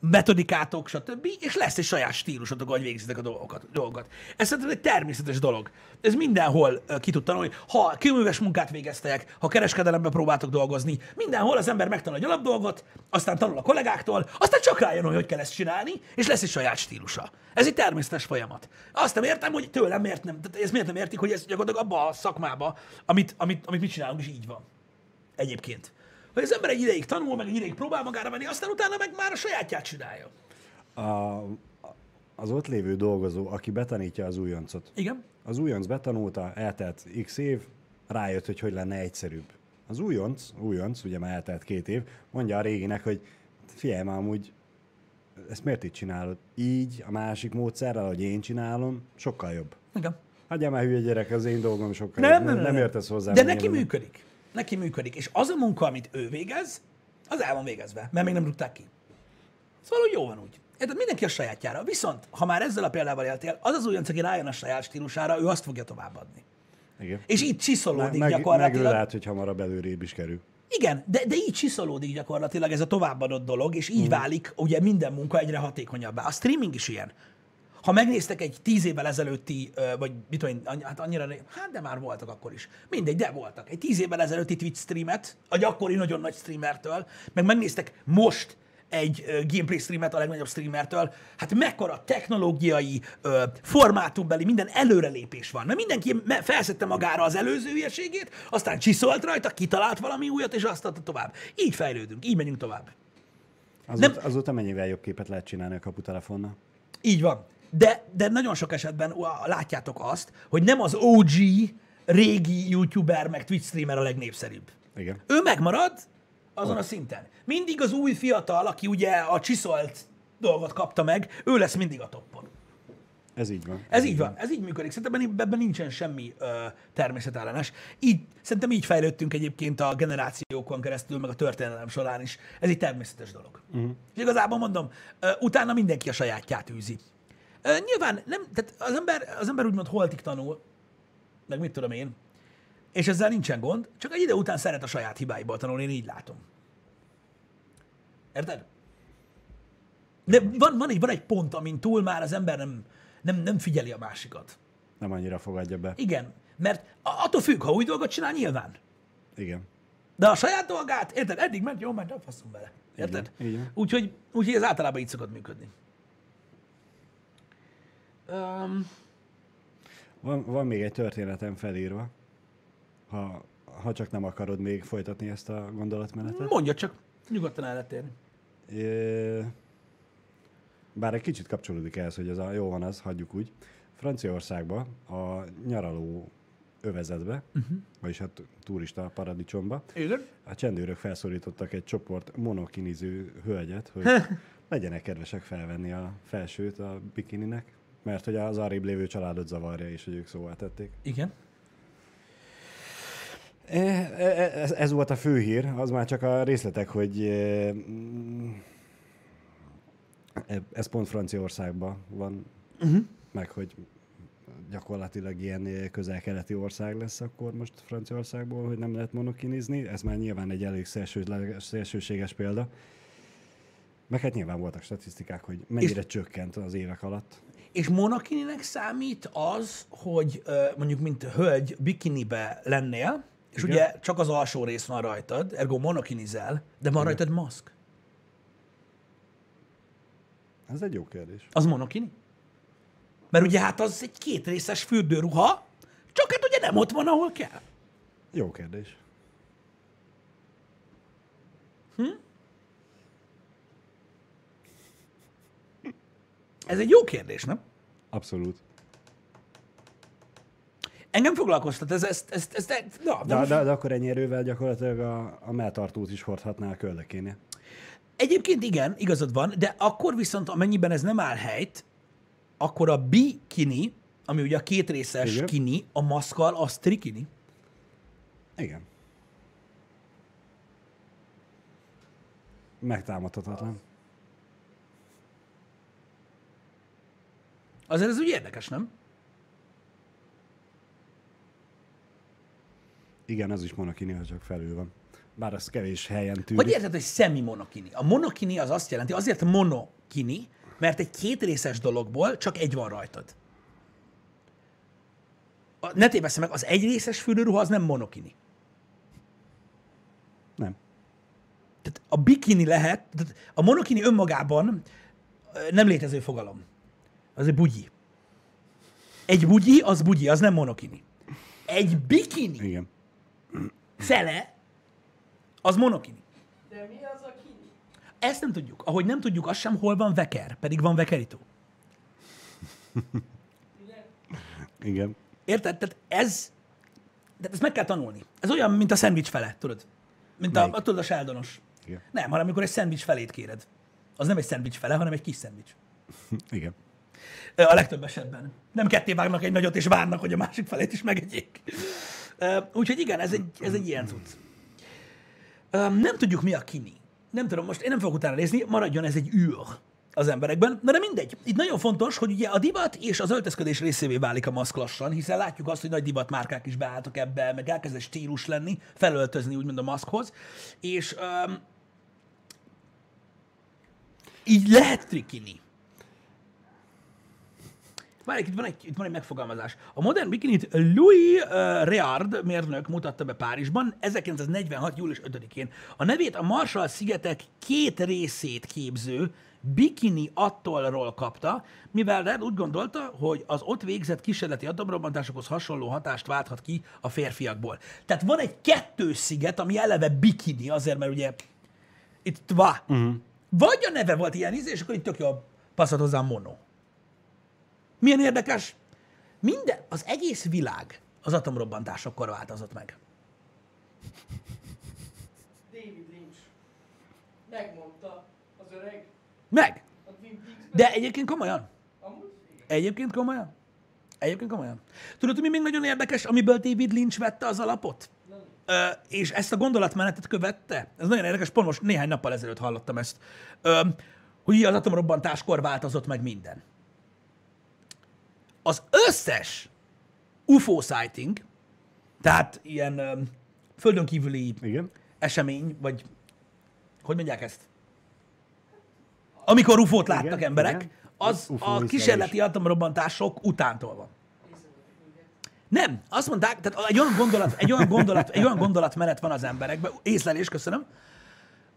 metodikátok, stb., és lesz egy saját stílusotok, ahogy végzitek a dolgokat. dolgokat. Ez szerintem egy természetes dolog. Ez mindenhol ki tud tanulni. Ha kőműves munkát végeztek, ha kereskedelemben próbáltok dolgozni, mindenhol az ember megtanul egy alapdolgot, aztán tanul a kollégáktól, aztán csak rájön, hogy hogy kell ezt csinálni, és lesz egy saját stílusa. Ez egy természetes folyamat. Azt nem értem, hogy tőlem miért nem, tehát ezt miért nem értik, hogy ez gyakorlatilag abba a szakmába, amit, amit, amit mi csinálunk, is így van. Egyébként. Hogy az ember egy ideig tanul, meg egy ideig próbál magára venni, aztán utána meg már a sajátját csinálja. A, az ott lévő dolgozó, aki betanítja az újoncot, Igen? az újonc betanulta, eltelt x év, rájött, hogy hogy lenne egyszerűbb. Az újonc, újonc, ugye már eltelt két év, mondja a réginek, hogy figyelj már amúgy, ezt miért így csinálod? Így, a másik módszerrel, ahogy én csinálom, sokkal jobb. Igen. Hagyjál már hülye gyerek, az én dolgom sokkal Nem, jobb. nem, nem, nem nem. értesz hozzá. De neki működik. Neki működik. És az a munka, amit ő végez, az el van végezve, mert még nem rúgták ki. Szóval úgy jó van úgy. Érted? Mindenki a sajátjára. Viszont, ha már ezzel a példával éltél, az az újonc, aki rájön a saját stílusára, ő azt fogja továbbadni. Igen. És így csiszolódik meg, meg ő gyakorlatilag. lehet, hogy hamarabb előrébb is kerül. Igen, de, de így csiszolódik gyakorlatilag ez a továbbadott dolog, és így mm. válik ugye minden munka egyre hatékonyabbá. A streaming is ilyen. Ha megnéztek egy tíz évvel ezelőtti, vagy mit tudom én, hát annyira, hát de már voltak akkor is. Mindegy, de voltak. Egy tíz évvel ezelőtti Twitch streamet, a gyakori nagyon nagy streamertől, meg megnéztek most egy gameplay streamet a legnagyobb streamertől, hát mekkora technológiai, formátumbeli, minden előrelépés van. Mert mindenki felszette magára az előző hülyeségét, aztán csiszolt rajta, kitalált valami újat, és azt adta tovább. Így fejlődünk, így megyünk tovább. Azóta, azóta mennyivel jobb képet lehet csinálni a kaputelefonnal? Így van. De, de nagyon sok esetben látjátok azt, hogy nem az OG régi youtuber meg Twitch streamer a legnépszerűbb. Igen. Ő megmarad azon a szinten. Mindig az új fiatal, aki ugye a csiszolt dolgot kapta meg, ő lesz mindig a toppon. Ez így van. Ez így van, ez így működik. Szerintem ebben nincsen semmi ö, természetellenes. Így, szerintem így fejlődtünk egyébként a generációkon keresztül, meg a történelem során is. Ez egy természetes dolog. Uh-huh. És igazából mondom, ö, utána mindenki a sajátját űzi. Nyilván nem, tehát az ember, az ember úgymond holtig tanul, meg mit tudom én, és ezzel nincsen gond, csak egy idő után szeret a saját hibáiból tanulni, én így látom. Érted? De van, van, egy, van egy pont, amin túl már az ember nem, nem, nem figyeli a másikat. Nem annyira fogadja be. Igen, mert a- attól függ, ha új dolgot csinál, nyilván. Igen. De a saját dolgát, érted, eddig ment, jó, ment, nem faszunk bele. Érted? van. Úgyhogy, úgyhogy ez általában így szokott működni. Um, Van, van még egy történetem felírva, ha, ha csak nem akarod még folytatni ezt a gondolatmenetet. mondja csak, nyugodtan el lehet térni. Ö, bár egy kicsit kapcsolódik ehhez, hogy ez a jó van az, hagyjuk úgy. Franciaországba a nyaraló övezetbe, uh-huh. vagyis a t- turista paradicsomba, Igen. a csendőrök felszólítottak egy csoport monokiniző hölgyet, hogy legyenek kedvesek felvenni a felsőt a bikininek, mert hogy az arrébb lévő családot zavarja, és hogy ők szóvá tették. Igen. E, e, Ez, ez volt a fő hír, az már csak a részletek, hogy e, mm, e, ez pont Franciaországban van, uh-huh. meg hogy gyakorlatilag ilyen közel-keleti ország lesz akkor most Franciaországból, hogy nem lehet monokinizni. Ez már nyilván egy elég szélső, szélsőséges példa. Meg hát nyilván voltak statisztikák, hogy mennyire csökkent az évek alatt. És monokininek számít az, hogy mondjuk mint hölgy bikinibe lennél, és Igen. ugye csak az alsó rész van rajtad, ergo monokinizel, de van rajtad maszk. Ez egy jó kérdés. Az monokini? Mert ugye hát az egy kétrészes fürdőruha, csak hát ugye nem ott van, ahol kell. Jó kérdés. Ez egy jó kérdés, nem? Abszolút. Engem foglalkoztat, ez, ez, ez, ez, ez na, de De, most, de, de akkor ennyi erővel gyakorlatilag a, a melltartót is hordhatná a köldekénél. Egyébként igen, igazad van, de akkor viszont amennyiben ez nem áll helyt, akkor a bikini, ami ugye a kétrészes Igen. kini, a maszkal, az trikini. Igen. Megtámadhatatlan. Azért ez úgy érdekes, nem? Igen, az is monokini, ha csak felül van. Bár az kevés helyen tűnik. Hogy érted, hogy semi-monokini? A monokini az azt jelenti, azért monokini, mert egy kétrészes dologból csak egy van rajtad. A- Ne tévessze meg, az egyrészes fürdőruha az nem monokini. Nem. Tehát a bikini lehet, tehát a monokini önmagában nem létező fogalom. Az egy bugyi. Egy bugyi, az bugyi, az nem monokini. Egy bikini Igen. fele, az monokini. De mi az a kini? Ezt nem tudjuk. Ahogy nem tudjuk azt sem, hol van veker, pedig van vekerító. Igen? Igen. Érted? Tehát ez, de ezt meg kell tanulni. Ez olyan, mint a szendvics fele, tudod? Mint a, Melyik? a, tudod, a sáldonos. Igen. Nem, hanem amikor egy szendvics felét kéred. Az nem egy szendvics fele, hanem egy kis szendvics. Igen. A legtöbb esetben. Nem ketté vágnak egy nagyot, és várnak, hogy a másik felét is megegyék. Úgyhogy igen, ez egy, ez egy ilyen cucc. Nem tudjuk, mi a kini. Nem tudom, most én nem fogok utána nézni, maradjon ez egy űr az emberekben. Na de mindegy. Itt nagyon fontos, hogy ugye a divat és az öltözködés részévé válik a maszk lassan, hiszen látjuk azt, hogy nagy divatmárkák is beálltak ebbe, meg elkezd egy stílus lenni, felöltözni úgymond a maszkhoz, és um, így lehet trikini. Várj, itt van, egy, itt van egy megfogalmazás. A modern bikinit Louis uh, Reard mérnök mutatta be Párizsban 1946. július 5-én. A nevét a Marshall-szigetek két részét képző bikini atollról kapta, mivel Red úgy gondolta, hogy az ott végzett kísérleti atomrobbantásokhoz hasonló hatást válthat ki a férfiakból. Tehát van egy kettős sziget, ami eleve bikini, azért, mert ugye itt va. Uh-huh. Vagy a neve volt ilyen íz, és akkor itt tök jó passzott hozzá mono. Milyen érdekes? Minden, az egész világ az atomrobbantásokkor változott meg. David Lynch. Megmondta az öreg Meg! De egyébként komolyan. Egyébként komolyan. Egyébként komolyan. Tudod, mi még nagyon érdekes, amiből David Lynch vette az alapot? Ö, és ezt a gondolatmenetet követte. Ez nagyon érdekes, pont most néhány nappal ezelőtt hallottam ezt. Ö, hogy az atomrobbantáskor változott meg minden. Az összes UFO sighting, tehát ilyen ö, földön kívüli Igen. esemény, vagy hogy mondják ezt? Amikor UFO-t láttak Igen, emberek, igen. az UFO a kísérleti atomrobbantások utántól van. Nem, azt mondták, tehát egy olyan gondolat, egy olyan gondolat, egy olyan gondolatmenet van az emberekben, észlelés, köszönöm,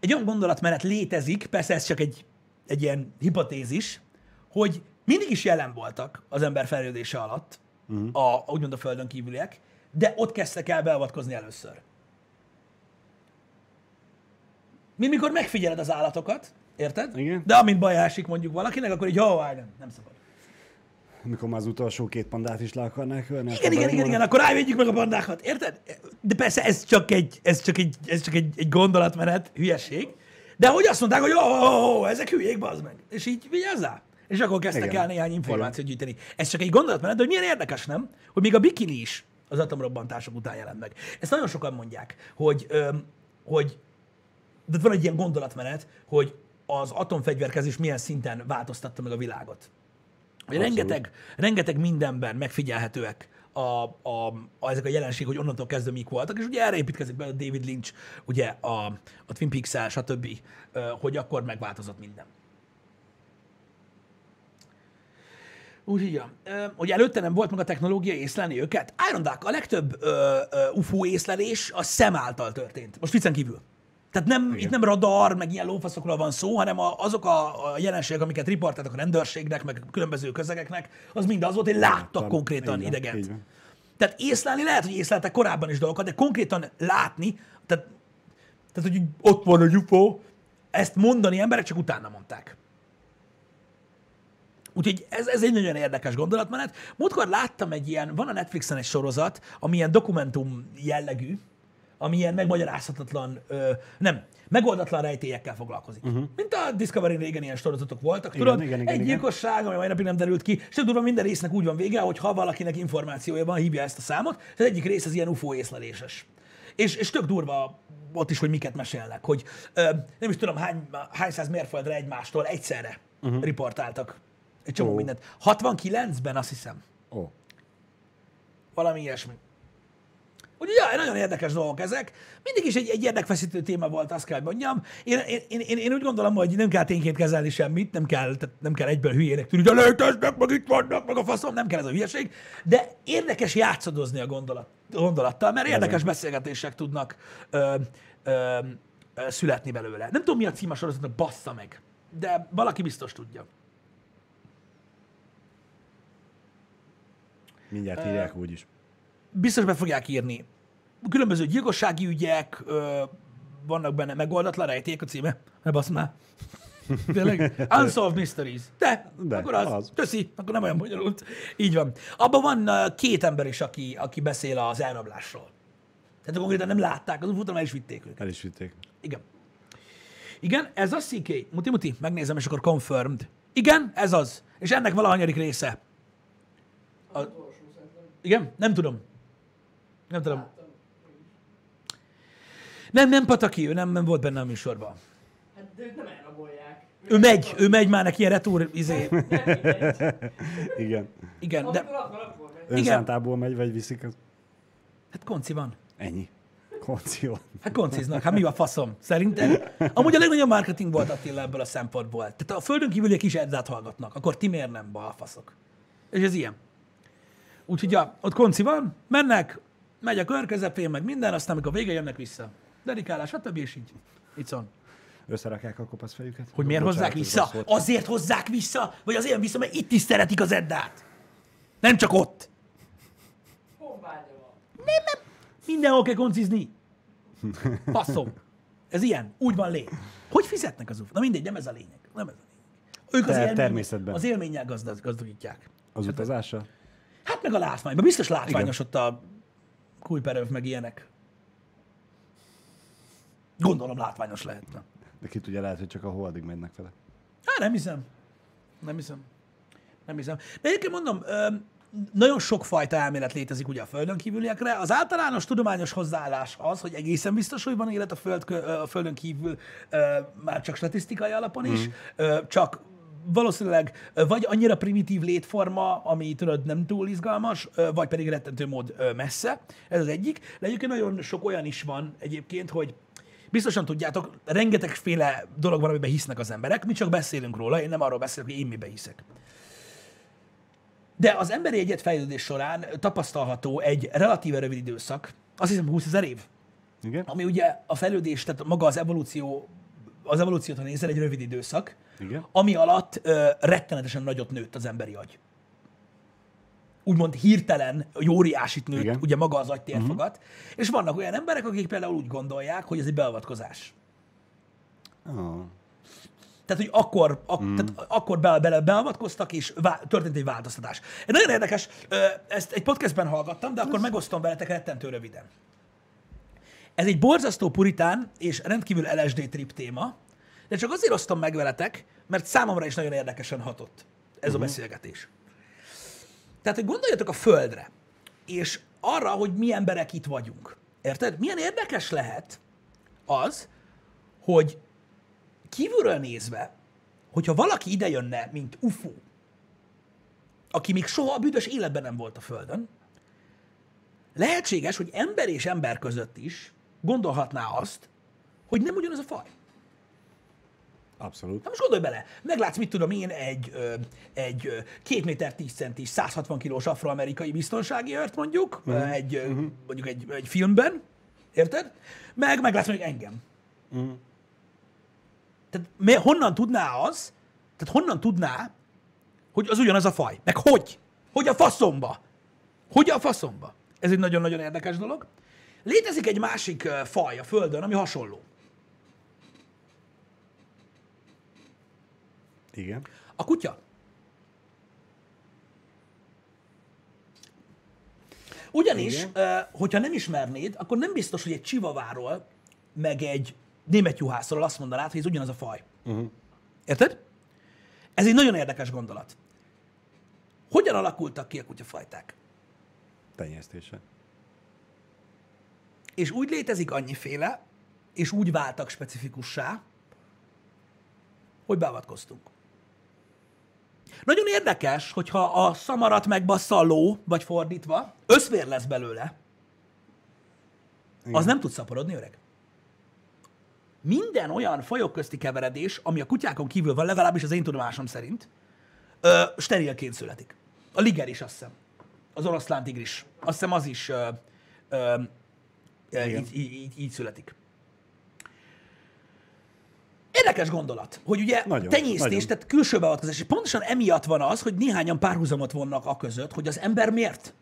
egy olyan gondolatmenet létezik, persze ez csak egy, egy ilyen hipotézis, hogy mindig is jelen voltak az ember fejlődése alatt, uh-huh. a, úgymond a földön kívüliek, de ott kezdtek el beavatkozni először. Mint mikor megfigyeled az állatokat, Érted? Igen. De amint baj esik mondjuk valakinek, akkor így, jó, nem, nem szabad. Mikor már az utolsó két pandát is le akarnák ölni. Igen, igen, igen, igen, akkor rávédjük meg a bandákat, érted? De persze ez csak egy, ez csak egy, ez csak egy, egy gondolatmenet, hülyeség. De hogy azt mondták, hogy ó, ó, ó, ezek hülyék, bazd meg. És így vigyázzál. És akkor kezdtek Igen. el néhány információt gyűjteni. Ez csak egy gondolatmenet, de hogy milyen érdekes, nem? Hogy még a bikini is az atomrobbantások után jelent meg. Ezt nagyon sokan mondják, hogy, öm, hogy de van egy ilyen gondolatmenet, hogy az atomfegyverkezés milyen szinten változtatta meg a világot. Hogy rengeteg, rengeteg mindenben megfigyelhetőek a, a, a, ezek a jelenségek, hogy onnantól kezdve mik voltak, és ugye erre építkezik be a David Lynch, ugye a, a Twin Peaks-el, stb., hogy akkor megváltozott minden. Úgyhogy, ja. Hogy előtte nem volt meg a technológia észlelni őket. Iron Duck, a legtöbb ö, ö, UFO észlelés a szem által történt. Most viccen kívül. Tehát nem, Igen. itt nem radar, meg ilyen lófaszokról van szó, hanem a, azok a, a jelenségek, amiket riportáltak a rendőrségnek, meg különböző közegeknek, az mind az volt, hogy láttak Láttam. konkrétan van, idegent. van. Tehát észlelni lehet, hogy észleltek korábban is dolgokat, de konkrétan látni, tehát, tehát hogy ott van a UFO, ezt mondani emberek csak utána mondták. Úgyhogy ez, ez egy nagyon érdekes gondolatmenet. Múltkor láttam egy ilyen, van a Netflixen egy sorozat, ami ilyen dokumentum jellegű, ami ilyen megmagyarázhatatlan, ö, nem, megoldatlan rejtélyekkel foglalkozik. Uh-huh. Mint a Discovery régen ilyen sorozatok voltak, Igen, tudod? igen, igen, egy gyilkosság, ami mai napig nem derült ki, és durva minden résznek úgy van vége, hogy ha valakinek információja van, hívja ezt a számot, és az egyik rész az ilyen UFO észleléses. És, és tök durva ott is, hogy miket mesélnek, hogy ö, nem is tudom hány, hány száz mérföldre egymástól egyszerre uh-huh. riportáltak egy csomó Ó. mindent. 69-ben azt hiszem. Ó, Valami ilyesmi. Úgyhogy ja, nagyon érdekes dolgok ezek. Mindig is egy, egy érdekfeszítő téma volt, azt kell mondjam. Én, én, én, én, én úgy gondolom, hogy nem kell tényként kezelni semmit, nem kell, tehát nem kell egyből hülyének tűnni, hogy léteznek, meg itt vannak, meg a faszom, nem kell ez a hülyeség, de érdekes játszadozni a gondolat, gondolattal, mert érdekes beszélgetések tudnak ö, ö, ö, születni belőle. Nem tudom, mi a cím a sorozatnak, bassza meg, de valaki biztos tudja. Mindjárt írják úgyis. biztos be fogják írni. Különböző gyilkossági ügyek, ö, vannak benne megoldatlan rejték a címe. Ne basz már. Tényleg? Unsolved Mysteries. De, De, akkor az. az. Köszi, akkor nem olyan bonyolult. Így van. Abban van két ember is, aki, aki beszél az elrablásról. Tehát konkrétan nem látták, az ufót el is vitték őket. El is vitték. Igen. Igen, ez az CK. Muti, muti, megnézem, és akkor confirmed. Igen, ez az. És ennek valahanyadik része. Szerintem. Igen? Nem tudom. Nem tudom. Nem, nem Pataki, ő nem, nem volt benne a műsorban. Hát de őt nem elrabolják. Ő megy, ő megy már neki ilyen retúr, izé. Igen. Igen, de. Önszántából megy, vagy viszik, az hát konci van. ennyi. Konció. Hát konciznak, hát mi a faszom? Szerintem. Amúgy a legnagyobb marketing volt Attila ebből a szempontból. Tehát a földön kívüliek is edzát hallgatnak, akkor ti miért nem balfaszok? És ez ilyen. Úgyhogy ja, ott konci van, mennek, megy a kör közepén, meg minden, aztán amikor vége jönnek vissza. Dedikálás, stb. és így. Van. Összerakják a kopasz fejüket. Hogy miért Bocsánat, hozzák vissza? Azért hozzák vissza, vagy azért vissza, mert itt is szeretik az Eddát. Nem csak ott. Honvágya van. Mindenhol kell koncizni. Passzom. Ez ilyen. Úgy van lé. Hogy fizetnek az ufo? Na mindegy, nem ez a lényeg. Nem ez a lényeg. Ők az, Ter- élmény, természetben. az élménnyel gazdag, gazdagítják. Az utazással? Hát meg a látványban. Biztos látványos ott a Kuiperöv, meg ilyenek. Gondolom látványos lehetne. De ki tudja, lehet, hogy csak a holdig mennek vele. Hát nem hiszem. Nem hiszem. Nem hiszem. De egyébként mondom, nagyon sokfajta elmélet létezik ugye a Földön kívüliekre. Az általános tudományos hozzáállás az, hogy egészen biztos, hogy van élet a, föld, a Földön kívül, már csak statisztikai alapon is, ö, csak valószínűleg vagy annyira primitív létforma, ami tudod nem túl izgalmas, vagy pedig rettentő mód messze. Ez az egyik. De egyébként nagyon sok olyan is van egyébként, hogy Biztosan tudjátok, rengetegféle dolog van, amiben hisznek az emberek, mi csak beszélünk róla, én nem arról beszélek, hogy én mibe hiszek. De az emberi egyet fejlődés során tapasztalható egy relatíve rövid időszak, azt hiszem 20 ezer év, Igen? ami ugye a fejlődés, tehát maga az evolúció, az evolúciót, ha nézel, egy rövid időszak, Igen? ami alatt ö, rettenetesen nagyot nőtt az emberi agy. Úgymond hirtelen, egy óriásit nőtt Igen. ugye maga az agytérfogat, uh-huh. és vannak olyan emberek, akik például úgy gondolják, hogy ez egy beavatkozás. Oh. Tehát, hogy akkor, ak- mm. tehát akkor bele, bele beavatkoztak, és vá- történt egy változtatás. Nagyon érdekes, ezt egy podcastben hallgattam, de akkor megosztom veletek rettentő röviden. Ez egy borzasztó puritán és rendkívül LSD trip téma, de csak azért osztom meg veletek, mert számomra is nagyon érdekesen hatott ez uh-huh. a beszélgetés. Tehát, hogy gondoljatok a Földre, és arra, hogy mi emberek itt vagyunk. Érted? Milyen érdekes lehet az, hogy kívülről nézve, hogyha valaki ide jönne, mint UFO, aki még soha a büdös életben nem volt a Földön, lehetséges, hogy ember és ember között is gondolhatná azt, hogy nem ugyanaz a faj. Abszolút. Na most gondolj bele, meglátsz, mit tudom én, egy, egy ö, két méter 10 centis, 160 kilós afroamerikai biztonsági őrt mondjuk, uh-huh. egy, ö, mondjuk egy, egy filmben, érted? Meg meglátsz mondjuk engem. Uh-huh. Tehát mi, honnan tudná az, tehát honnan tudná, hogy az ugyanaz a faj? Meg hogy? Hogy a faszomba? Hogy a faszomba? Ez egy nagyon-nagyon érdekes dolog. Létezik egy másik faj a Földön, ami hasonló. Igen. A kutya. Ugyanis, Igen. hogyha nem ismernéd, akkor nem biztos, hogy egy csivaváról, meg egy német juhászról azt mondanád, hogy ez ugyanaz a faj. Uh-huh. Érted? Ez egy nagyon érdekes gondolat. Hogyan alakultak ki a kutyafajták? Tenyésztése. És úgy létezik annyiféle, és úgy váltak specifikussá, hogy beavatkoztunk. Nagyon érdekes, hogyha a szamarat megbassza a ló, vagy fordítva, összvér lesz belőle, Igen. az nem tud szaporodni, öreg. Minden olyan fajok közti keveredés, ami a kutyákon kívül van, legalábbis az én tudomásom szerint, ö, sterilként születik. A liger is, azt hiszem. Az oroszlán tigris. Azt hiszem az is ö, ö, Igen. így, így, így, születik. Érdekes gondolat, hogy ugye Nagyon, tenyésztés, nagyon. tehát külső beavatkozás, és pontosan emiatt van az, hogy néhányan párhuzamot vonnak a között, hogy az ember miért?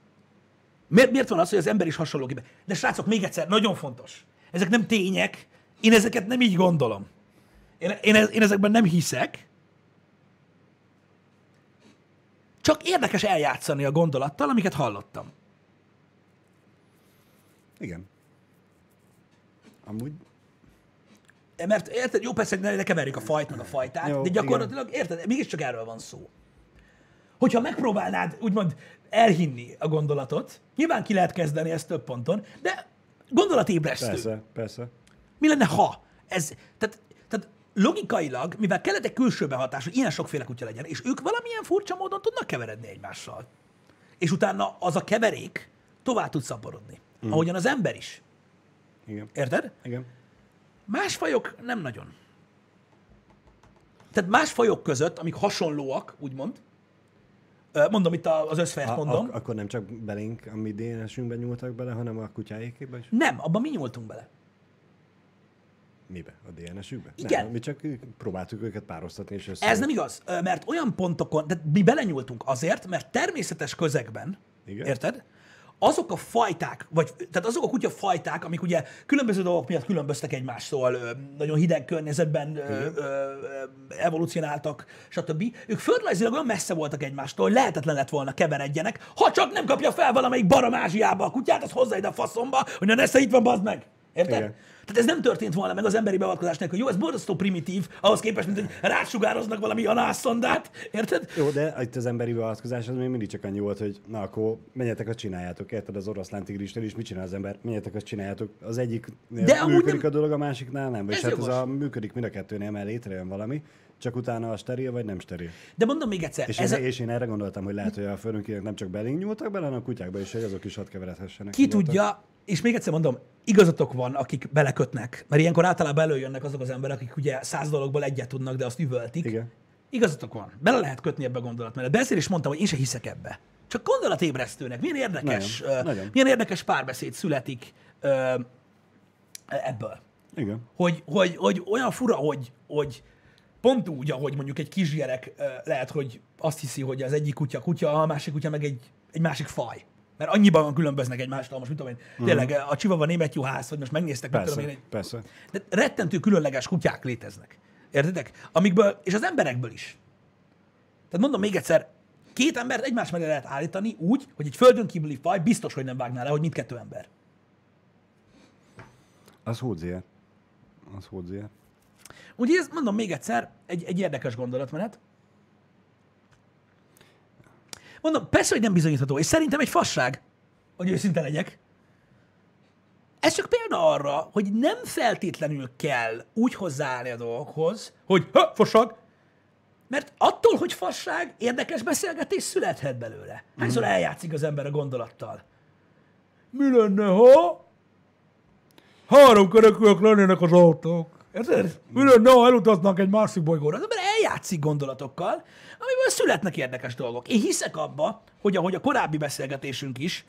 Miért, miért van az, hogy az ember is hasonló képe? De srácok, még egyszer, nagyon fontos. Ezek nem tények, én ezeket nem így gondolom. Én, én, én ezekben nem hiszek. Csak érdekes eljátszani a gondolattal, amiket hallottam. Igen. Amúgy Mert érted, jó persze, ne, ne keverjük a fajt meg a fajtát, Jó, de gyakorlatilag, érted, mégiscsak erről van szó. Hogyha megpróbálnád úgymond elhinni a gondolatot, nyilván ki lehet kezdeni ezt több ponton, de gondolatébresztő. persze, persze. Mi lenne, ha? Ez, tehát, tehát logikailag, mivel kellett egy külső behatás, hogy ilyen sokféle kutya legyen, és ők valamilyen furcsa módon tudnak keveredni egymással. És utána az a keverék tovább tud szaporodni. Mm. Ahogyan az ember is. Igen. Érted? Igen. Más fajok nem nagyon. Tehát más fajok között, amik hasonlóak, úgymond, mondom itt az összfejt A, mondom, ak- akkor nem csak belénk, a mi DNS-ünkben nyúltak bele, hanem a kutyáékébe is? nem, abban mi nyúltunk bele. Mibe? A DNS-ükbe? Igen. Nem, mi csak próbáltuk őket pároztatni, és össze... Ez nem igaz, mert olyan pontokon, de mi belenyúltunk azért, mert természetes közegben, Igen. érted? Azok a fajták, vagy tehát azok a kutyafajták, amik ugye különböző dolgok miatt különböztek egymástól, nagyon hideg környezetben ö, ö, evolúcionáltak, stb. Ők földrajzilag olyan messze voltak egymástól, lehetetlen lett volna keveredjenek, ha csak nem kapja fel valamelyik barom Ázsiába a kutyát, az hozza ide a faszomba, hogy na nesze itt van, bazd meg. Érted? Igen. Tehát ez nem történt volna meg az emberi beavatkozás nélkül. Jó, ez borzasztó primitív, ahhoz képest, mint hogy rásugároznak valami anászondát, érted? Jó, de itt az emberi beavatkozás az még mindig csak annyi volt, hogy na akkor menjetek, azt csináljátok, érted? Az oroszlán tigrisnél is mit csinál az ember? Menjetek, azt csináljátok. Az egyik De működik nem- a dolog, a másiknál nem. És hát jogos. ez a működik mind a kettőnél, mert létrejön valami, csak utána a steril vagy nem steril. De mondom még egyszer, És, ez én, a, és én erre gondoltam, hogy lehet, hogy a földönkinek nem csak belénk nyúltak bele, hanem a kutyákba is, hogy azok is ott keveredhessenek. ki tudja, és még egyszer mondom, igazatok van, akik belekötnek, mert ilyenkor általában előjönnek azok az emberek, akik ugye száz dologból egyet tudnak, de azt üvöltik. Igen. Igazatok van, bele lehet kötni ebbe a gondolatmenet. De ezért is mondtam, hogy én se hiszek ebbe. Csak gondolatébresztőnek, milyen érdekes, Nagyon, ö, nagyon. milyen érdekes párbeszéd születik ö, ebből. Igen. hogy, hogy, hogy olyan fura, hogy, hogy pont úgy, ahogy mondjuk egy kisgyerek lehet, hogy azt hiszi, hogy az egyik kutya kutya, a másik kutya meg egy, egy másik faj. Mert annyiban különböznek egymástól, most mit tudom én, tényleg a csivava német juhász, hogy most megnéztek, mit Persze, tudom én, egy, persze. de rettentő különleges kutyák léteznek. Értitek? Amikből, és az emberekből is. Tehát mondom még egyszer, két embert egymás mellé lehet állítani úgy, hogy egy földön kívüli faj biztos, hogy nem vágná le, hogy mindkettő ember. Az hódzier. Az hódzier. Úgyhogy ez, mondom még egyszer, egy, egy érdekes gondolatmenet. Mondom, persze, hogy nem bizonyítható, és szerintem egy fasság, hogy őszinte legyek. Ez csak példa arra, hogy nem feltétlenül kell úgy hozzáállni a dolgokhoz, hogy ha, fasság, mert attól, hogy fasság, érdekes beszélgetés születhet belőle. Hányszor eljátszik az ember a gondolattal? Mi lenne, ha három kerekűek lennének az autók? Érted? Lenne, ha elutaznak egy másik bolygóra? Az ember eljátszik gondolatokkal, amiből születnek érdekes dolgok. Én hiszek abba, hogy ahogy a korábbi beszélgetésünk is,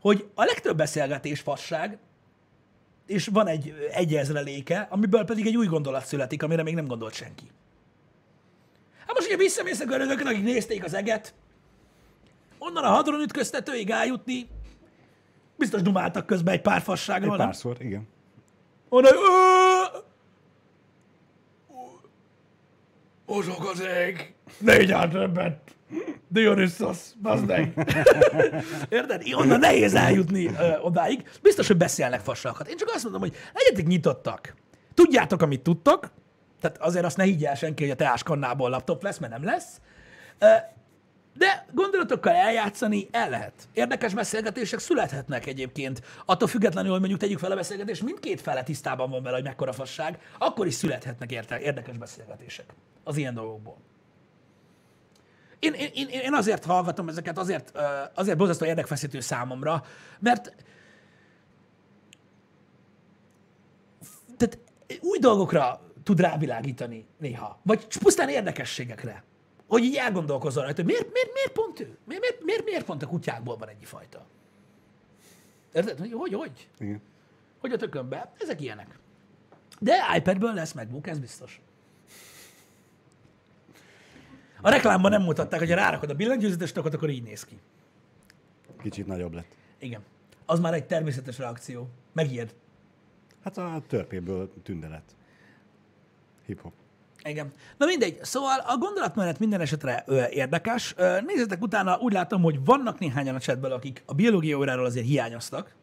hogy a legtöbb beszélgetés fasság, és van egy egyezreléke, amiből pedig egy új gondolat születik, amire még nem gondolt senki. Hát most ugye visszamész a görögökön, akik nézték az eget, onnan a hadron ütköztetőig eljutni, biztos dumáltak közben egy pár fasságról, Egy nem? párszor, igen. Onnan, "Ö, Mozog az ég, négy átrebbet, Dionysos, bazd meg. Érted? Onnan nehéz eljutni ö, odáig. Biztos, hogy beszélnek fassákat. Én csak azt mondom, hogy legyetek nyitottak. Tudjátok, amit tudtok, tehát azért azt ne higgy el senki, hogy a teáskannából laptop lesz, mert nem lesz. Ö, de gondolatokkal eljátszani el lehet. Érdekes beszélgetések születhetnek egyébként. Attól függetlenül, hogy mondjuk tegyük fel a beszélgetést, mindkét fele tisztában van vele, hogy mekkora fasság, akkor is születhetnek érte- érdekes beszélgetések az ilyen dolgokból. Én, én, én, azért hallgatom ezeket, azért, azért borzasztó érdekfeszítő számomra, mert tehát új dolgokra tud rávilágítani néha. Vagy pusztán érdekességekre. Hogy így elgondolkozzon rajta, hogy miért, miért, miért pont ő? Miért, miért, miért, miért pont a kutyákból van ennyi fajta? Érted? Hogy, hogy, hogy? igen. Hogy a tökönbe? Ezek ilyenek. De iPadből lesz MacBook, ez biztos. A reklámban nem mutatták, hogy ha rárakod a billentyűzetes tokot, akkor így néz ki. Kicsit nagyobb lett. Igen. Az már egy természetes reakció. Megijed. Hát a törpéből tünde lett. Hip-hop. Igen. Na mindegy, szóval a gondolatmenet minden esetre ö, érdekes. Ö, nézzetek utána, úgy látom, hogy vannak néhányan a chatből, akik a biológia óráról azért hiányoztak,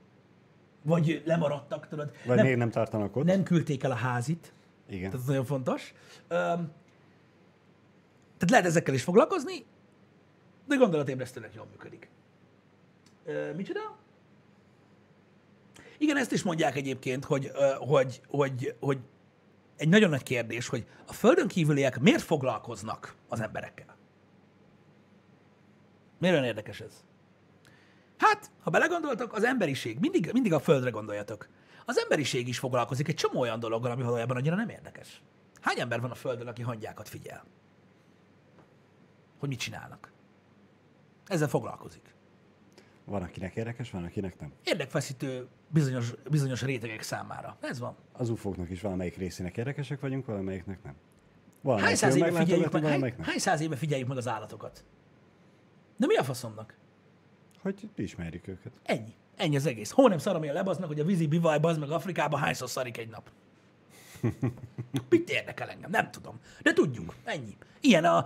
vagy lemaradtak, tudod. Vagy nem, még nem tartanak ott. nem küldték el a házit, Igen. tehát ez nagyon fontos. Öm, tehát lehet ezekkel is foglalkozni, de gondolatébresztőnek jól működik. Ö, micsoda? Igen, ezt is mondják egyébként, hogy, hogy, hogy, hogy egy nagyon nagy kérdés, hogy a földön kívüliek miért foglalkoznak az emberekkel? Miért olyan érdekes ez? Hát, ha belegondoltok, az emberiség, mindig, mindig a földre gondoljatok. Az emberiség is foglalkozik egy csomó olyan dologgal, ami valójában annyira nem érdekes. Hány ember van a földön, aki hangyákat figyel? Hogy mit csinálnak? Ezzel foglalkozik. Van, akinek érdekes, van, akinek nem. Érdekfeszítő bizonyos, bizonyos rétegek számára. Ez van. Az ufóknak is valamelyik részének érdekesek vagyunk, valamelyiknek nem. Hány Valamelyik száz, jól éve figyeljük meg, hány, hány száz éve figyeljük meg az állatokat? De mi a faszomnak? Hogy ismerjük őket. Ennyi. Ennyi az egész. Hol nem szarom én lebaznak, hogy a vízi bivaj bazd meg Afrikában hányszor szarik egy nap. Mit érdekel engem? Nem tudom. De tudjuk. Ennyi. Ilyen a,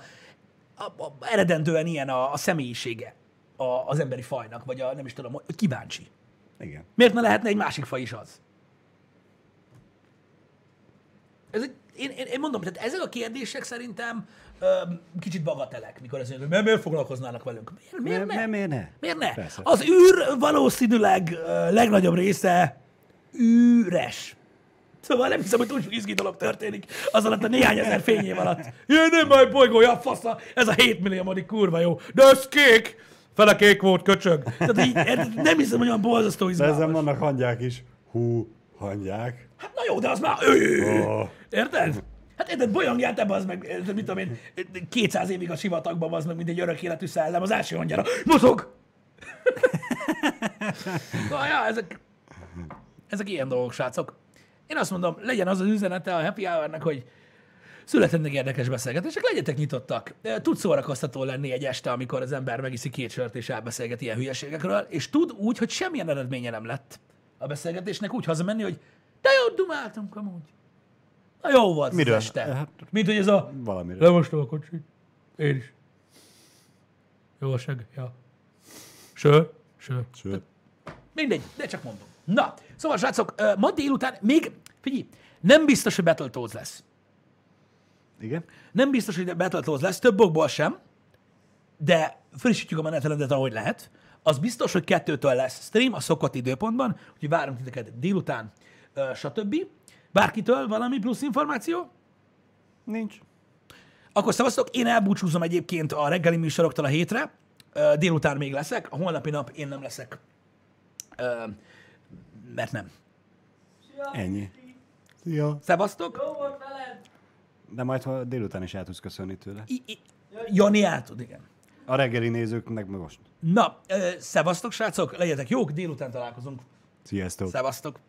a, a eredendően ilyen a, a személyisége a, az emberi fajnak, vagy a nem is tudom, hogy kíváncsi. Igen. Miért ne lehetne egy másik faj is az? Ez egy, én, én, én mondom, tehát ezek a kérdések szerintem ö, kicsit bagatelek, mikor mondjuk, hogy miért, foglalkoznának velünk? Miért, miért ne? miért, miért ne? Miért ne? Persze. Az űr valószínűleg ö, legnagyobb része üres. Szóval nem hiszem, hogy túl sok izgi dolog történik az alatt a néhány ezer fényév alatt. Jaj, nem baj, bolygója, fasza, ez a 7 milliómodik kurva jó. De ez kék! Fele kék volt, köcsög. Tehát így, nem hiszem, hogy olyan borzasztó De ezen izgalmas. vannak hangyák is. Hú, hangyák. Hát na jó, de az már... Oh. Érted? Hát érted, bolyongját ebbe az meg, mit tudom én, 200 évig a sivatagban az meg, mint egy örök életű szellem, az első hangyára. Mozog! na, ja, ezek, ezek ilyen dolgok, srácok. Én azt mondom, legyen az az üzenete a Happy Hour-nek, hogy születhetnek érdekes beszélgetések, legyetek nyitottak. Tud szórakoztató lenni egy este, amikor az ember megiszi két sört és elbeszélget ilyen hülyeségekről, és tud úgy, hogy semmilyen eredménye nem lett a beszélgetésnek, úgy hazamenni, hogy de jó, dumáltunk amúgy. Na jó volt Miről? az este. Hát- Mint hogy ez a... Valamiről. Lemostam a kocsit. Én is. Jó a seg? Ja. Sör? Sör. Sőt. Mindegy, de csak mondom. Na, szóval srácok, ma délután még, figyelj, nem biztos, hogy Battletoads lesz. Igen? Nem biztos, hogy Battletoads lesz, több okból sem, de frissítjük a menetrendet, ahogy lehet. Az biztos, hogy kettőtől lesz stream a szokott időpontban, úgyhogy várunk titeket délután, stb. Bárkitől valami plusz információ? Nincs. Akkor szavaztok, én elbúcsúzom egyébként a reggeli műsoroktól a hétre, délután még leszek, a holnapi nap én nem leszek, mert nem. Ennyi. Szia. Szevasztok! Jó volt veled! De majd ha délután is el tudsz köszönni tőle. I- I- Jani át tud, igen. A reggeli nézők meg most. Na, ö, szevasztok, srácok, legyetek jók, délután találkozunk. Sziasztok. Szevasztok!